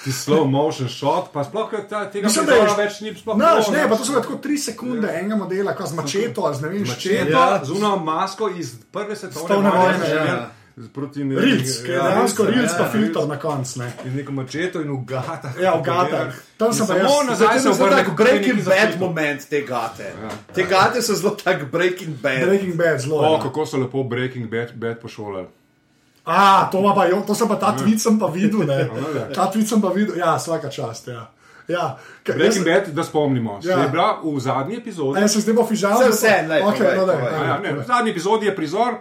Ti slow motion shot, pa sploh ta, tega Mislim, ne da je več ni sploh Naš, ne, pa to so tako tri sekunde enega modela, ko z mačeto ali z ne vem, s čem. Četo, Ja. z uno masko iz prve svetovne vojne, ja. Ja. Proti ne- Rilc, ja, dejansko Rilc, rilc, ja, pa ja, filter Rilc. na koncu. ne. In neko mačeto in v gatah. Ja, v gatah. Tam sem pa Samo jaz- nazaj se je obrne, tak Breaking Bad moment te gate. Te gate so zelo tak Breaking Bad. Breaking Bad zelo. O, ja. kako so lepo Breaking Bad, bad pošolali. A, to, pa, jo- to sem pa ta tweet sem pa videl. ne. ja. Ta tweet sem pa videl, ja, vsaka čast. Ja. Ja, Breaking jaz- Bad, da spomnimo, Ja. ja. je bila v zadnji epizodi. A jaz sem zdaj bo fižal. Saj vse, lej, okay, no, povej. daj, Ja, ne, v zadnji epizodi je prizor,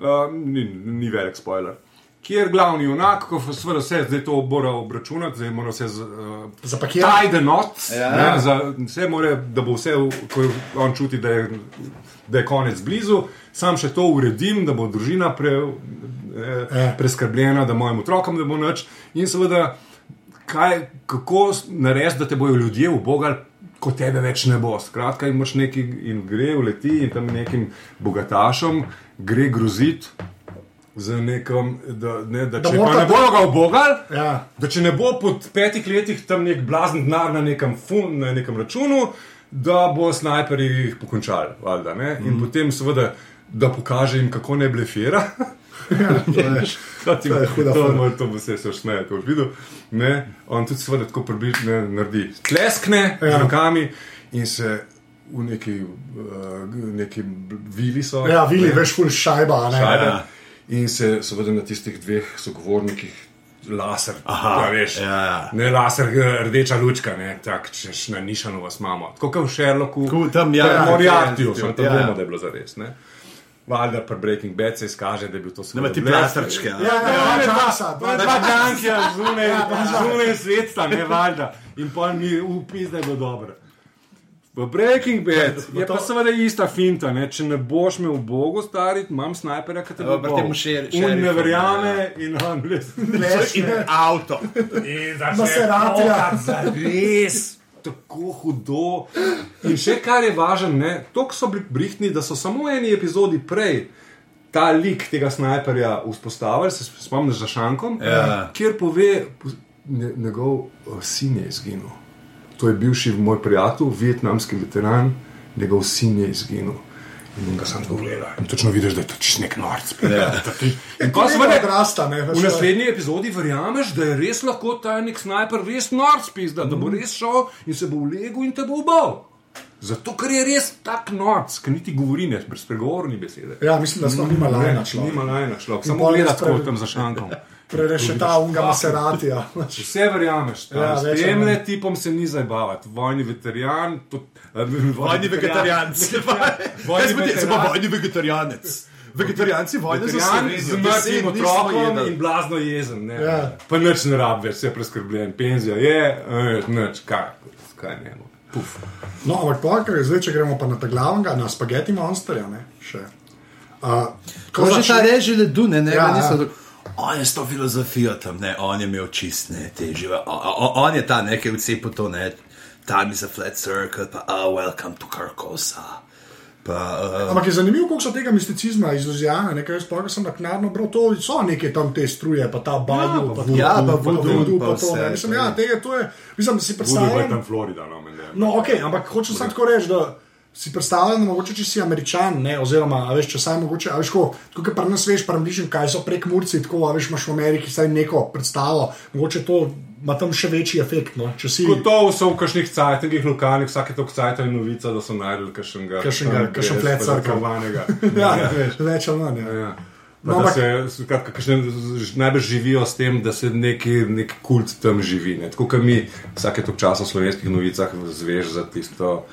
uh, ni, ni velik spoiler. Kjer glavni junak, ko seveda vse zdaj to mora obračunati, zdaj mora vse z, uh, Zapakirati. tie the knot, Ja. ne, za, vse mora, da bo vse, ko on čuti, da je, da je konec blizu, sam še to uredim, da bo družina pre, eh, Ja. preskrbljena, da mojim otrokom ne bo nič. In seveda, kaj, kako narediti, da te bojo ljudje ubogali. Ko tebe več ne bo. Skratka, imaš neki in gre v leti in tam nekim bogatašom gre groziti nekom, da, ne, da, Da če pa morata- ne bojo ga ubogali, Ja. da če ne bo po petih letih tam nek blazen denar na nekem, fun, na nekem računu, da bo snajperji jih pokončali. Valjda, ne? in mm. potem, seveda, da pokaže jim, kako ne blefira. veš, To to je huda to, moj, to bo se še smeje, ko boš videl. Ne? On tudi seveda tako približno naredi. Tleskne ja. Ja. z rokami in se v neki, uh, neki vili so. Ja, vili, ne, veš, ful šajba. a Ne? šajbe. Ja. In se seveda na tistih dveh sogovornikih laser. Aha, ja, veš, ja, ja. Ne laser, rdeča lučka, ne, tako češ na nišanu vas imamo. Tako kot v Sherlocku, Ko tam, ja, pa ja, Moriartyju, ja, samo to ja. vemo, da je bilo zares. Ne. Valjda pri Breaking Bad se izkaže, da je bil to samo Nema ti plastrčke. a? Ja, ja, ja, časa. Dva dankja zunaj, zunaj sveta, ne valjda. In pol mi upis, da je bilo dobro. V Breaking Bad je pa seveda ista finta. Ne? Če ne boš me v Bogu stariti, imam snajperja, ki te bo pri tem šer- On ne verjame in on res. In avto. In Maseratija. Res. Tako hudo. In še kar je važno, to so bili brihtni, da so samo v eni epizodi prej ta lik tega snajperja vzpostavili, se spomniš za Šankom, Ja. kjer pove, ne, njegov eh, sin je izginil. To je bivši moj prijatelj, vietnamski veteran, njegov sin je izginil. In ga sam pogleda. In točno vidiš, da je to čist nek norc. Ja. In pa seveda odrasta, ne. V naslednji epizodi verjameš, da je res lahko ta nek snajper res norc pizda, da bo res šel in se bo vlegel in te bo ubal. Zato, ker je res tak norc, ki niti govori ne, brez pregovorni besede. Ja, mislim, da smo nima lajna Nima človek. lajna človek, samo pol gleda jaz tako pre- tam za šankom. Prerešeta unga Maseratija. Vse verjameš, Ja, ja, s tem le tipom se ni zabavati. Vojni veterijan, to, Vojni. Vojni veteran. vojni vegetarijanec. Vegetarijanci vojne za Veterijan z mrtvim otrokom in blazno jezen. Ne. Ja. Pa nič ne rabi, več, vse je preskrbljen, penzija je, eh, nič, kaj, kaj ne. bo. Puf. No, ampak pokaj, zdaj, če gremo pa na ta glavnega, na spaghetti monsterja, ne, še. Uh, Ko že ta reži ledu, ne, ne, Ja, ja, niso ja. tako. On je s to filozofijo tam, ne, on je imel čist, ne, te žive. o- o- On je ta nekaj vcepo to, ne, time is a flat circle, pa oh, welcome to Carcosa. Pa, uh, Ampak je zanimivo, koliko so tega misticizma izuzjana, nekaj jaz pa sem naknadno bral, to so neke tam te struje, pa ta bajdu, pa to, ja, pa pa voodoo, voodoo, pa pa to. ne. Mislim, pa ja, je. tega to je, mislim, si Budu pa je predstavljam. tam Florida, no, meni. No, ok, ampak hočem samo tako reči, da Si predstavljam, mogoče če si američan, ne, oziroma veš, če saj mogoče, a veš, ko, tako kot pri nas veš, približno, kaj so prek Murci, tako veš, imaš v Ameriki saj neko predstavo, mogoče to ima tam še večji efekt. No, če si Gotovo so v kakšnih cajtih lokalnih, vsake to cajt je novica, da so najdel kakšnega. Kakšnega- kakšen circle. predakovanega. ja, Ja, veš. več ali manj. Ja. Ja. No, No, ampak- se, skratka, kakšne, najbrž živijo s tem, da se neki, neki kult tam živi. Ne? Tako kot mi vsake tok časa v slovenskih novicah zveš za tisto,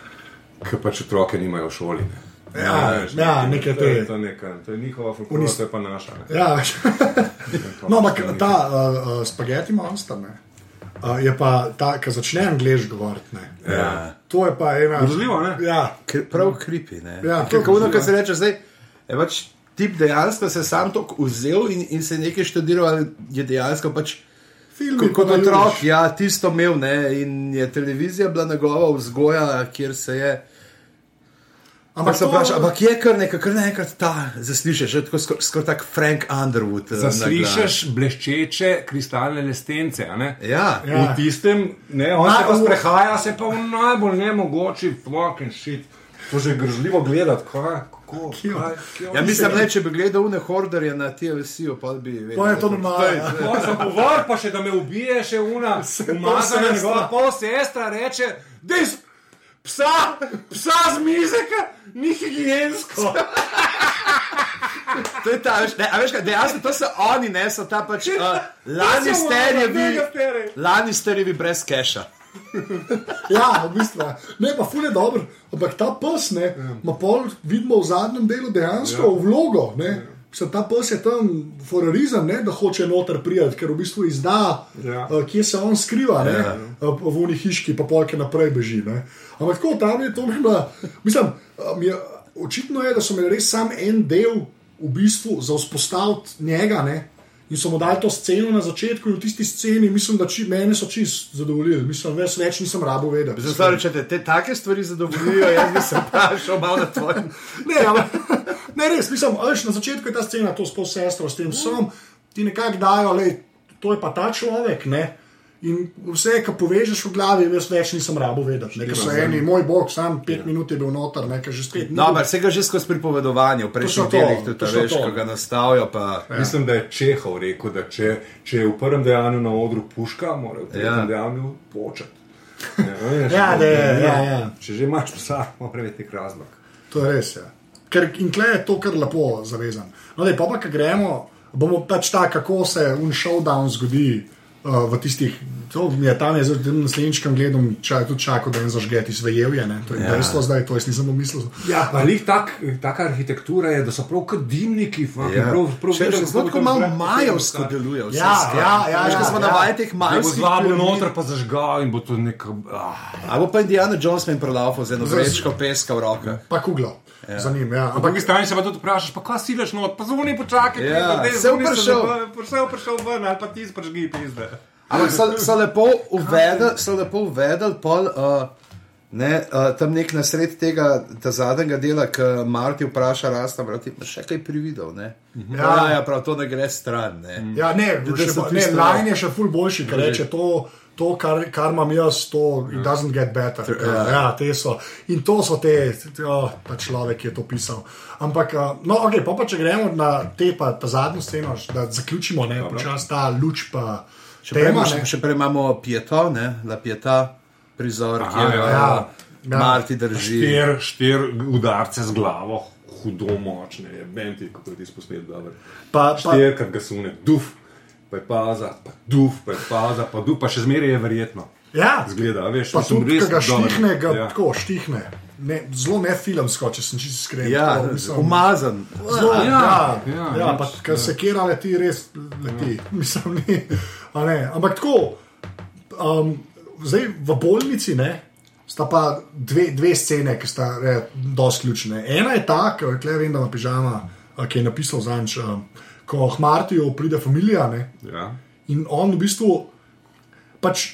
ki pač otroke nimajo v šoli. Ne? Ja, ja, neke to, je, te- to, je neka, to je njihova folklora, Unis- to je pa naša. Ne? Ja, veš. no, ampak ta uh, uh, spaghetti monster, ne, uh, je pa ta, ki začne angliš govoriti. ne. Ja. To je pa ena. Grozljivo, ne? Ja, Kri- Prav kripi. Ja, prav ono, kar se reče zdaj, je pač tip dejansko se sam to vzel in, in se nekaj študiral, ali je dejansko pač. Filmi, Kot, otrok, ja, tisto imel, ne, in je televizija bila njegova vzgoja, kjer se je. Ampak se to- vpraša, ampak je kar nekaj, kar naenkrat ta zaslišiš, že tako skoraj skor tak Frank Underwood. eh. Zaslišiš bleščeče kristalne lestence. a ne? Ja, Ja. V tistem, ne, on se Na- pa v- sprehaja, se pa v najbolj nemogoči fucking shit. To že je grozljivo gledati, kaj, kako, kaj, kjo. ja mislim, da če bi gledal une horderje na TLC-ju, pa bi vedel. To je to normalno. ja. Sem povor, pa še da me ubije, še una umazana sestra. njegova pol sestra reče, dej s- psa, psa z mizeka, ni higiensko. To je ta, ne, veš, kaj, dejansko to so oni, ne, so ta pač uh, Lannisterjevi, Lannisterjevi. Lannisterjevi brez keša. Ja, v bistvu. ja. Ne, pa ful je dobro. Ampak ta pes, ne, ima pol, vidimo v zadnjem delu dejansko ja. vlogo. Ne. Mislim, ta pes je tam forarizem, ne, da hoče noter prijeti, ker v bistvu izda, Ja. ja. kje se on skriva, ne, ja. v uni hiški, pa polke naprej beži. Ne. Ampak tako tam je to menda. Mislim, um, je, očitno je, da so imeli res sam en del v bistvu za vzpostaviti njega. Ne. In so mu dali to sceno na začetku, in v tisti sceni, mislim, da či, mene so čist zadovoljili. Mislim, več, več nisem rabo vedeti. Zato, če te, te take stvari zadovoljijo, jaz bi se vprašal malo na tvojem. Ne, ampak, ne, res, mislim, a veš, na začetku je ta scena, to s pol sestro, s tem som, ti nekako dajo, le, to je pa ta človek, ne. In vse, kar povežeš v glavi, jaz več nisem rabo vedeti. Ne, ker so eni, moj bog, sam pet minut je bil noter, nekaj že spet. No, ampak vse ga že skozi pripovedovanje, v prejšnjih to, delih tudi točno veš, to. ko ga nastavijo. Pa, Ja. Mislim, da je Čehov rekel, da če, če je v prvem dejanju na odru puška, mora v tretjem Ja. ja. dejanju početi. Ja, veš, Ja, da je, ja, ja. Če že imaš psa, mora biti nek razlog. To je res. Ja. Ker, in klej je to kar lepo zavezan. No, da je pa, pa ki gremo, bomo pač ta, kako se un showdown zgodi uh, v tistih. To je tam, je zdaj naslednjič, kam gledam, čaj, tudi čakal, da en zažge ti svejevje. ne. To je ja. dejstvo zdaj, to jaz nisem pomislil. Ja, pa lih tak, taka arhitektura je, da so prav kot dimniki. fucking, Ja. Prav, prav Še- bi tako malo majevsko deluje. vse Ja, ja, ja, ko ja, smo ja. navajeni teh Da bo majhnih zvabil piramid. noter, pa zažgal in bo to nek. Ah. Ali pa Indiana Jones meni prodal z eno vrečko peska v rokah. Pa kuglo, ja. za njim. Ja. Po drugi strani se pa tudi vprašaš, pa kaj silaš not, pa zvoni počakaj, Ja, pride, se zvoni vprašal. Vse vprašal ven, ali pa ti spražgi pizde. Ampak so, so lepo uvedeli, so lepo uvedeli pol, uh, ne, uh, tam nek nasred tega ta zadnjega dela, ki Marti vpraša, rasta, brati, še kaj prividel, ne? Ja, ja, ja prav to ne gre stran, ne. Ja, ne, Da še, ne tisto- line je še ful boljši, ker reče to. To, kar, kar imam jaz, to it doesn't get better. Ja, ja te so. In to so te, te oh, ta človek, je to pisal. Ampak, uh, no, ok, pa, pa če gremo na te, pa ta zadnjo sceno, da zaključimo, ne, počasi ta luč pa Še prej, tema. ne. še prej imamo Pieto, ne, La Pieta, prizor, Aha, kjer ja, uh, ja. Ja. Marti drži. Štir, štir udarce z glavo, hudo močne, je benti, kako ti posnet dobro. Pa, pa, Štir, kad ga sune, duf, pa je paza, pa duf, pa je paza, pa duf, pa še zmeraj je verjetno. ja, Zgleda, a veš, pa tudi, res ga štihne, ga Ja. tako štihne. Ne, zelo ne filmsko, če sem čisto iskren. Ja, mislim. umazan. Zelo, ja, Ja, ja, ja, ja, ja, pa kar se kera leti, res leti. Mislim, ni, ne. Ampak tako, um, zdaj v bolnici ne, sta pa dve, dve scene, ki sta dosti ključne. Ena je ta, ki je vem, da ima pižama, ki je napisal zanč, um, ko Hmartijo pride familija ne, Ja. in on v bistvu pač.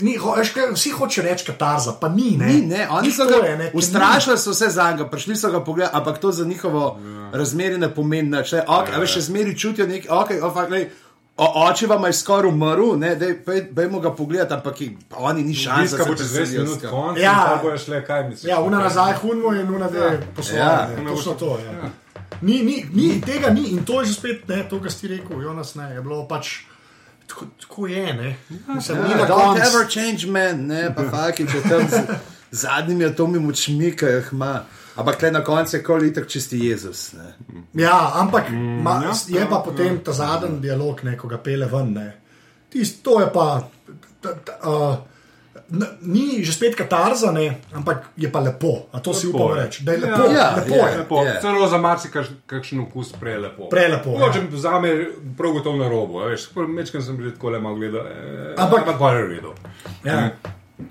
Ni, ho, veš, kaj, vsi hoče reči katarza, pa ni. Ne, Ni, ne, oni so To ga je, ne, ustrašili, so se za njega, prišli so ga pogledati, ampak to za njihovo ja. razmerje ne pomeni nič. Okay, ja, ja. Veš, še zmeri čutijo nekaj, okay, oh, fuck, lej, O, oče vam je skoraj umrl, ne, dej, pej- pejmo ga pogledati, ampak je- pa oni ni šans. Viska bo čez 20 minut konc, Ja. ja. bojo šle, kaj misliš? Ja, una nazaj hunmo in una dve Ja, poslovanje. Ja, točno to. Ja. Ni, ni, ni, tega ni in to je že spet ne, to, kar si rekel, Jonas, ne, je bilo pač tako, tako je. Ne. Mislim, ni na Ja, Don't koncu. ever change man, ne, pa faki, če tam z zadnjimi atomi močmi, ki jih ima. Ampak le na koncu je koli tak čisti Jezus. Ne. Ja, ampak ma, ja, je pa potem ta zadnji dialog, ne, ko ga pele ven. Ne. Tist, to je pa. Ta, ta, uh, Ni že spet katarza, ne, ampak je pa lepo. A to si Lepo upam je. reči. Da je lepo. Ja, lepo ja. je. Lepo. Je. Celo za marsikakšen okus prelepo. Prelepo, ja. Če mi vzame prav gotovo na robu, mečkam sem že tako le malo gledal. Eh, Ampak- pa je redo. Ja.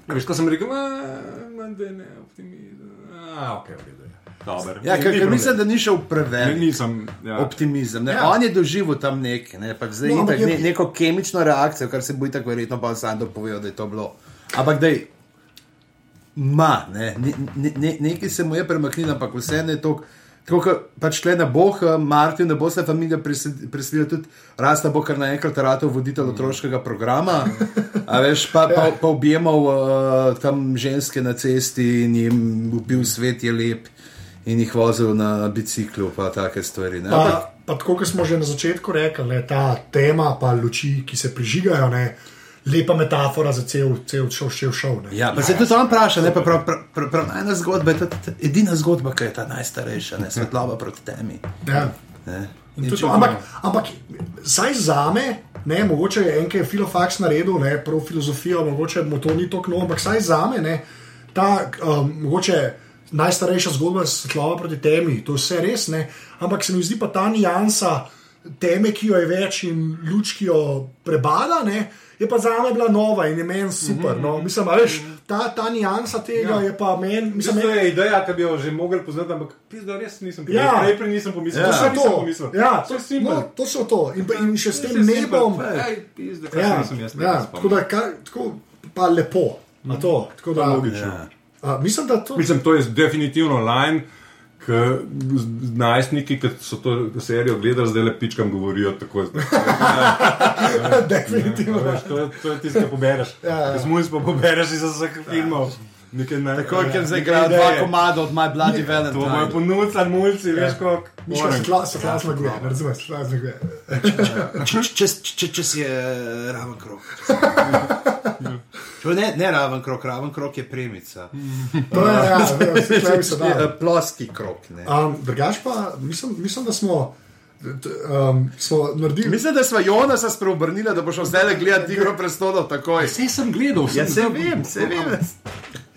Veš, ko sem rekel, manj da ne optimizem. A, ok, v redu je. Dober. Ja, ker, ker mislim, da ni šel Ne, preveč. nisem. Ja. Optimizem. Ne? Ja. Ja. On je doživel tam nekaj, ne? pač zdaj No, itak, je- ne, neko kemično reakcijo, kar se bo tako verjetno pa Sandor povedal, da je to bilo. Ampak da je, ma, ne, ne, ne, ne, nekaj se mu je premaknilo, ampak vse ne to. Tako kot pač tle na Bog, Martin, ne bo se familija preselila tudi, rasta bo kar naenkrat ratov voditelj otroškega programa, a veš, pa, pa, pa objemal uh, tam ženske na cesti in jim ubil svet je lep in jih vozil na biciklu, pa take stvari. Ne? Pa, pa tako, kot smo že na začetku rekli, ta tema, pa luči, ki se prižigajo, ne, lepa metafora za cel, cel šov, šel šov. Ne. Ja, pa se tudi on vpraša, ne pa prav, prav, prav, prav ena zgodba, je ta edina zgodba, ki je ta najstarejša, ne svetloba proti temi. Ja. Ne. Tudi to, Ampak, ampak saj za me, ne, mogoče je enkrat filofax naredil, ne, prav filozofijo, mogoče mu to ni tako ampak saj za me, ne, ta um, mogoče najstarejša zgodba je svetlova proti temi, to je vse res, ne, ampak se mi zdi pa ta nijansa teme, ki jo je več in luč, ki jo prebada, ne, je pa za me bila nova in je meni super. No. Mislim, a veš, ta, ta nijansa tega ja. je pa meni, mislim, Mislim, to meni, je ideja, ki bi jo že mogli poznati, ampak pizda, res nisem Ja. pomislil. Najprej nisem pomislil, Ja. ja. to pomislil. Ja, to je no, točno to. In, pa- in še s tem nebom. Ej, pizda, Ja, jaz ja, tako da kar, tako, pa lepo na to. Tako da, logično. Ja. A, mislim, da to Mislim, to je definitivno line. Najstniki, ki so to serijo gledali, zdaj le pičkam govorijo tako. definitivno. Veš, to, je- to je tisto, kar pobereš. Ja, ja. Zmuj pa pobereš iz vseh filmov. Nekaj naj- Tako ker zdaj neke igrajo dva komada od My Bloody To bojo Valentine. ponudili, mulci, veš, kako. Miška se kla- se klas zmaguje, ne razumeš, klas zmaguje. Če, če, če, če si je raven krok. Ne, ne raven krok, raven krok je premica. To je, ja, vse tukaj bi se dalo. Eh, Ploski krok. Ne. Um, drugač pa, mislim, mislim, da smo, um, smo naredili. Mislim, da smo Jonasa spreobrnili, da bo šel zdaj gledati igro prestolov takoj. Vse sem gledal, Ja, se vem, se vem.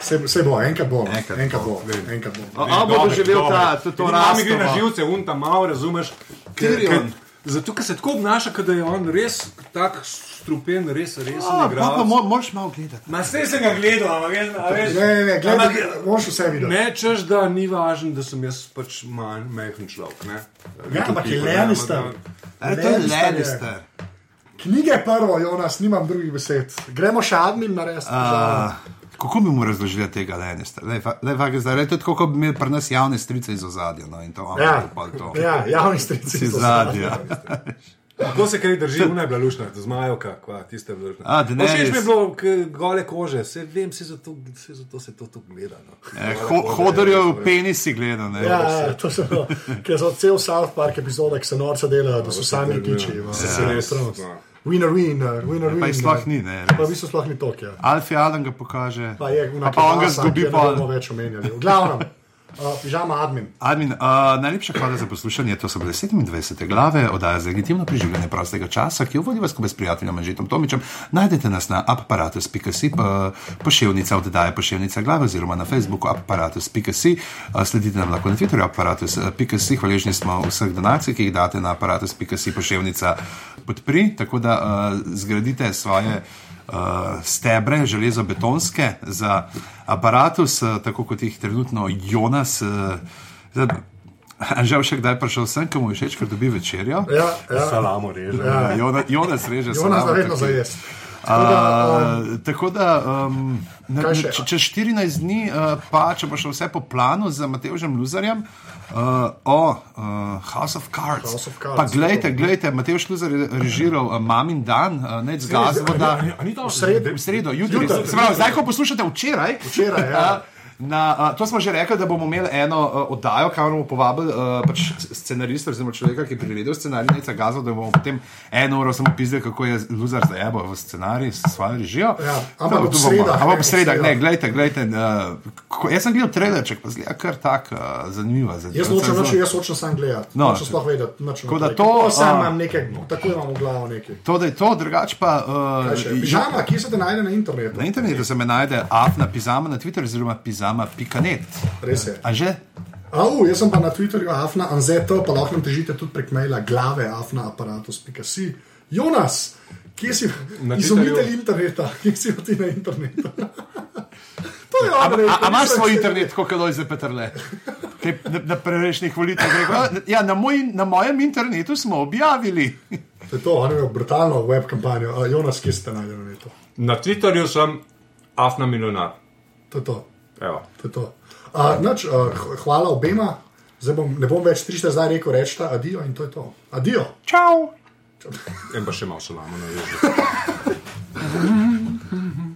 Se, se bo, enkrat bo, Enkrat enkrat bo. bo, enkrat bo. A bo doživel ta, to, to Nami gre na živce, un tam malo, razumeš. Tyrion. ker- Zato, ker se tako obnaša, da je on res tak strupen, res, res A, ne Pa mo- moraš malo gledati. Ma vse sem ga gledal, ampak veš, a veš. Ne, ne, ne, gledaj, Ampak- moraš vse videti. Ne, češ, da ni važno, da sem jaz pač manj majhen človek. ne. Ja, ampak je Tipo, ne, Lannister. ampak- to je Lannister je. Lannister. Knjige je prvo, Jonas, nimam drugih besed. Gremo še admin narediti. Uh, kako bi mu razložili tega Lannistera? To je tako, kot bi imeli pri nas javne strice iz ozadja. No, in to, Ja, pa to. ja, javni strici. Iz ozadja. Kako se kaj drži, ona je bila lušna, zmajovka, kva, tiste lušna. A, Daenerys. Všeč mi je bilo k- gole kože, vse vem, vse zato, vse zato se to tu gleda. No. Eh, ho, Hodorjev penis si gledal. Ne? Ja, ja, to so, ker so cel South Park epizode, ki se norca delajo, da so sami rikiči. Se se res. no. Winner, winner, winner, winner. Pa jih sploh ni. Ne, Pa v bistvu sploh ni to, ja. Alfie Adam ga pokaže. Pa je pa, pa on ga zgubi. Pa ne bomo več omenjali. V glavnem, uh, pižama admin. Admin, uh, najlepša hvala za poslušanje. To so bile 27. glave oddaje za legitimno preživljanje prostega časa, ki jo vodi skupaj s prijateljem Anžetom Tomičem. Najdete nas na aparatus.si, pa pošiljnica oddaje pošiljnica glave oziroma na Facebooku aparatus.si. Uh, sledite nam lahko na Twitterju aparatus.si. Hvaležni smo vseh donacij, ki jih date na aparatus.si pošiljnica podpri, tako da uh, zgradite svoje stebre, železobetonske za aparatus, uh, tako kot jih trenutno Jonas. Uh, Žal še kdaj prišel sem, ki mu je všeč, ker dobi večerjo. Ja, ja. Salamo reže. Ja. Jonas, Jonas reže Jonas salamo, vedno tako- zajest. Uh, tako da, um, Kaj še? če, čez 14 dni, uh, pa če bo šlo vse po planu z Matejem Luzarjem, uh, o uh, House of Cards. House of Cards, pa gledajte, gledajte, Matej Luzar je režiral uh, Mamin dan, uh, ne zgazbo, da. To V sredo. Jutri. Zdaj, ko poslušate včeraj. Včeraj, ja. Na, uh, to smo že rekli, da bomo imeli eno uh, oddajo, kamor bomo povabili uh, pač scenarista, oziroma človeka, ki je priredil scenarij, Neca Gazo, da bomo potem eno uro samo pisali, kako je Luzar zajebo v scenarij s svojo režijo. Ja, ampak bomo- sredah, Ampak ne, ob sredah, ne, sredah. gledajte, gledajte. Uh, jaz sem gledal trailerček, pa zgleda kar tak uh, zanimivo. Jaz nočem, noč, jaz hočem sam gledati. No. No, sploh vedeti. Tako da to, Kako sam imam nekaj, tako imam v glavu nekaj. To, da je to, drugače pa. Uh? Pižama, kje se te najde na internetu? Na internetu se me najde afna pizama na Twitterju, oziroma pizama.net. Res je. A že? Au, jaz sem pa na Twitterju afna anzeto, pa lahko nam težite tudi prek maila glave afna aparatus.si. Jonas, kje si Na izumitelj interneta, kje si ti na internetu? to je A, ono, a, imaš svoj internet, kot je Lojze Petrle? Kaj, na, na prejšnjih volitvah je rekel, "A, ja, na, moj, na mojem internetu smo objavili. To je to, on je imel brutalno web kampanjo. A, Jonas, kje ste najdel na netu? Na Twitterju sem afna milijonar. To je to. Evo. to, je to. A, nač, a, h- hvala obema. Zdaj bom, ne bom več 300 zdaj rekel, rečta adijo in to je to. Adijo. Čau! In pa še malo salamo na jezu.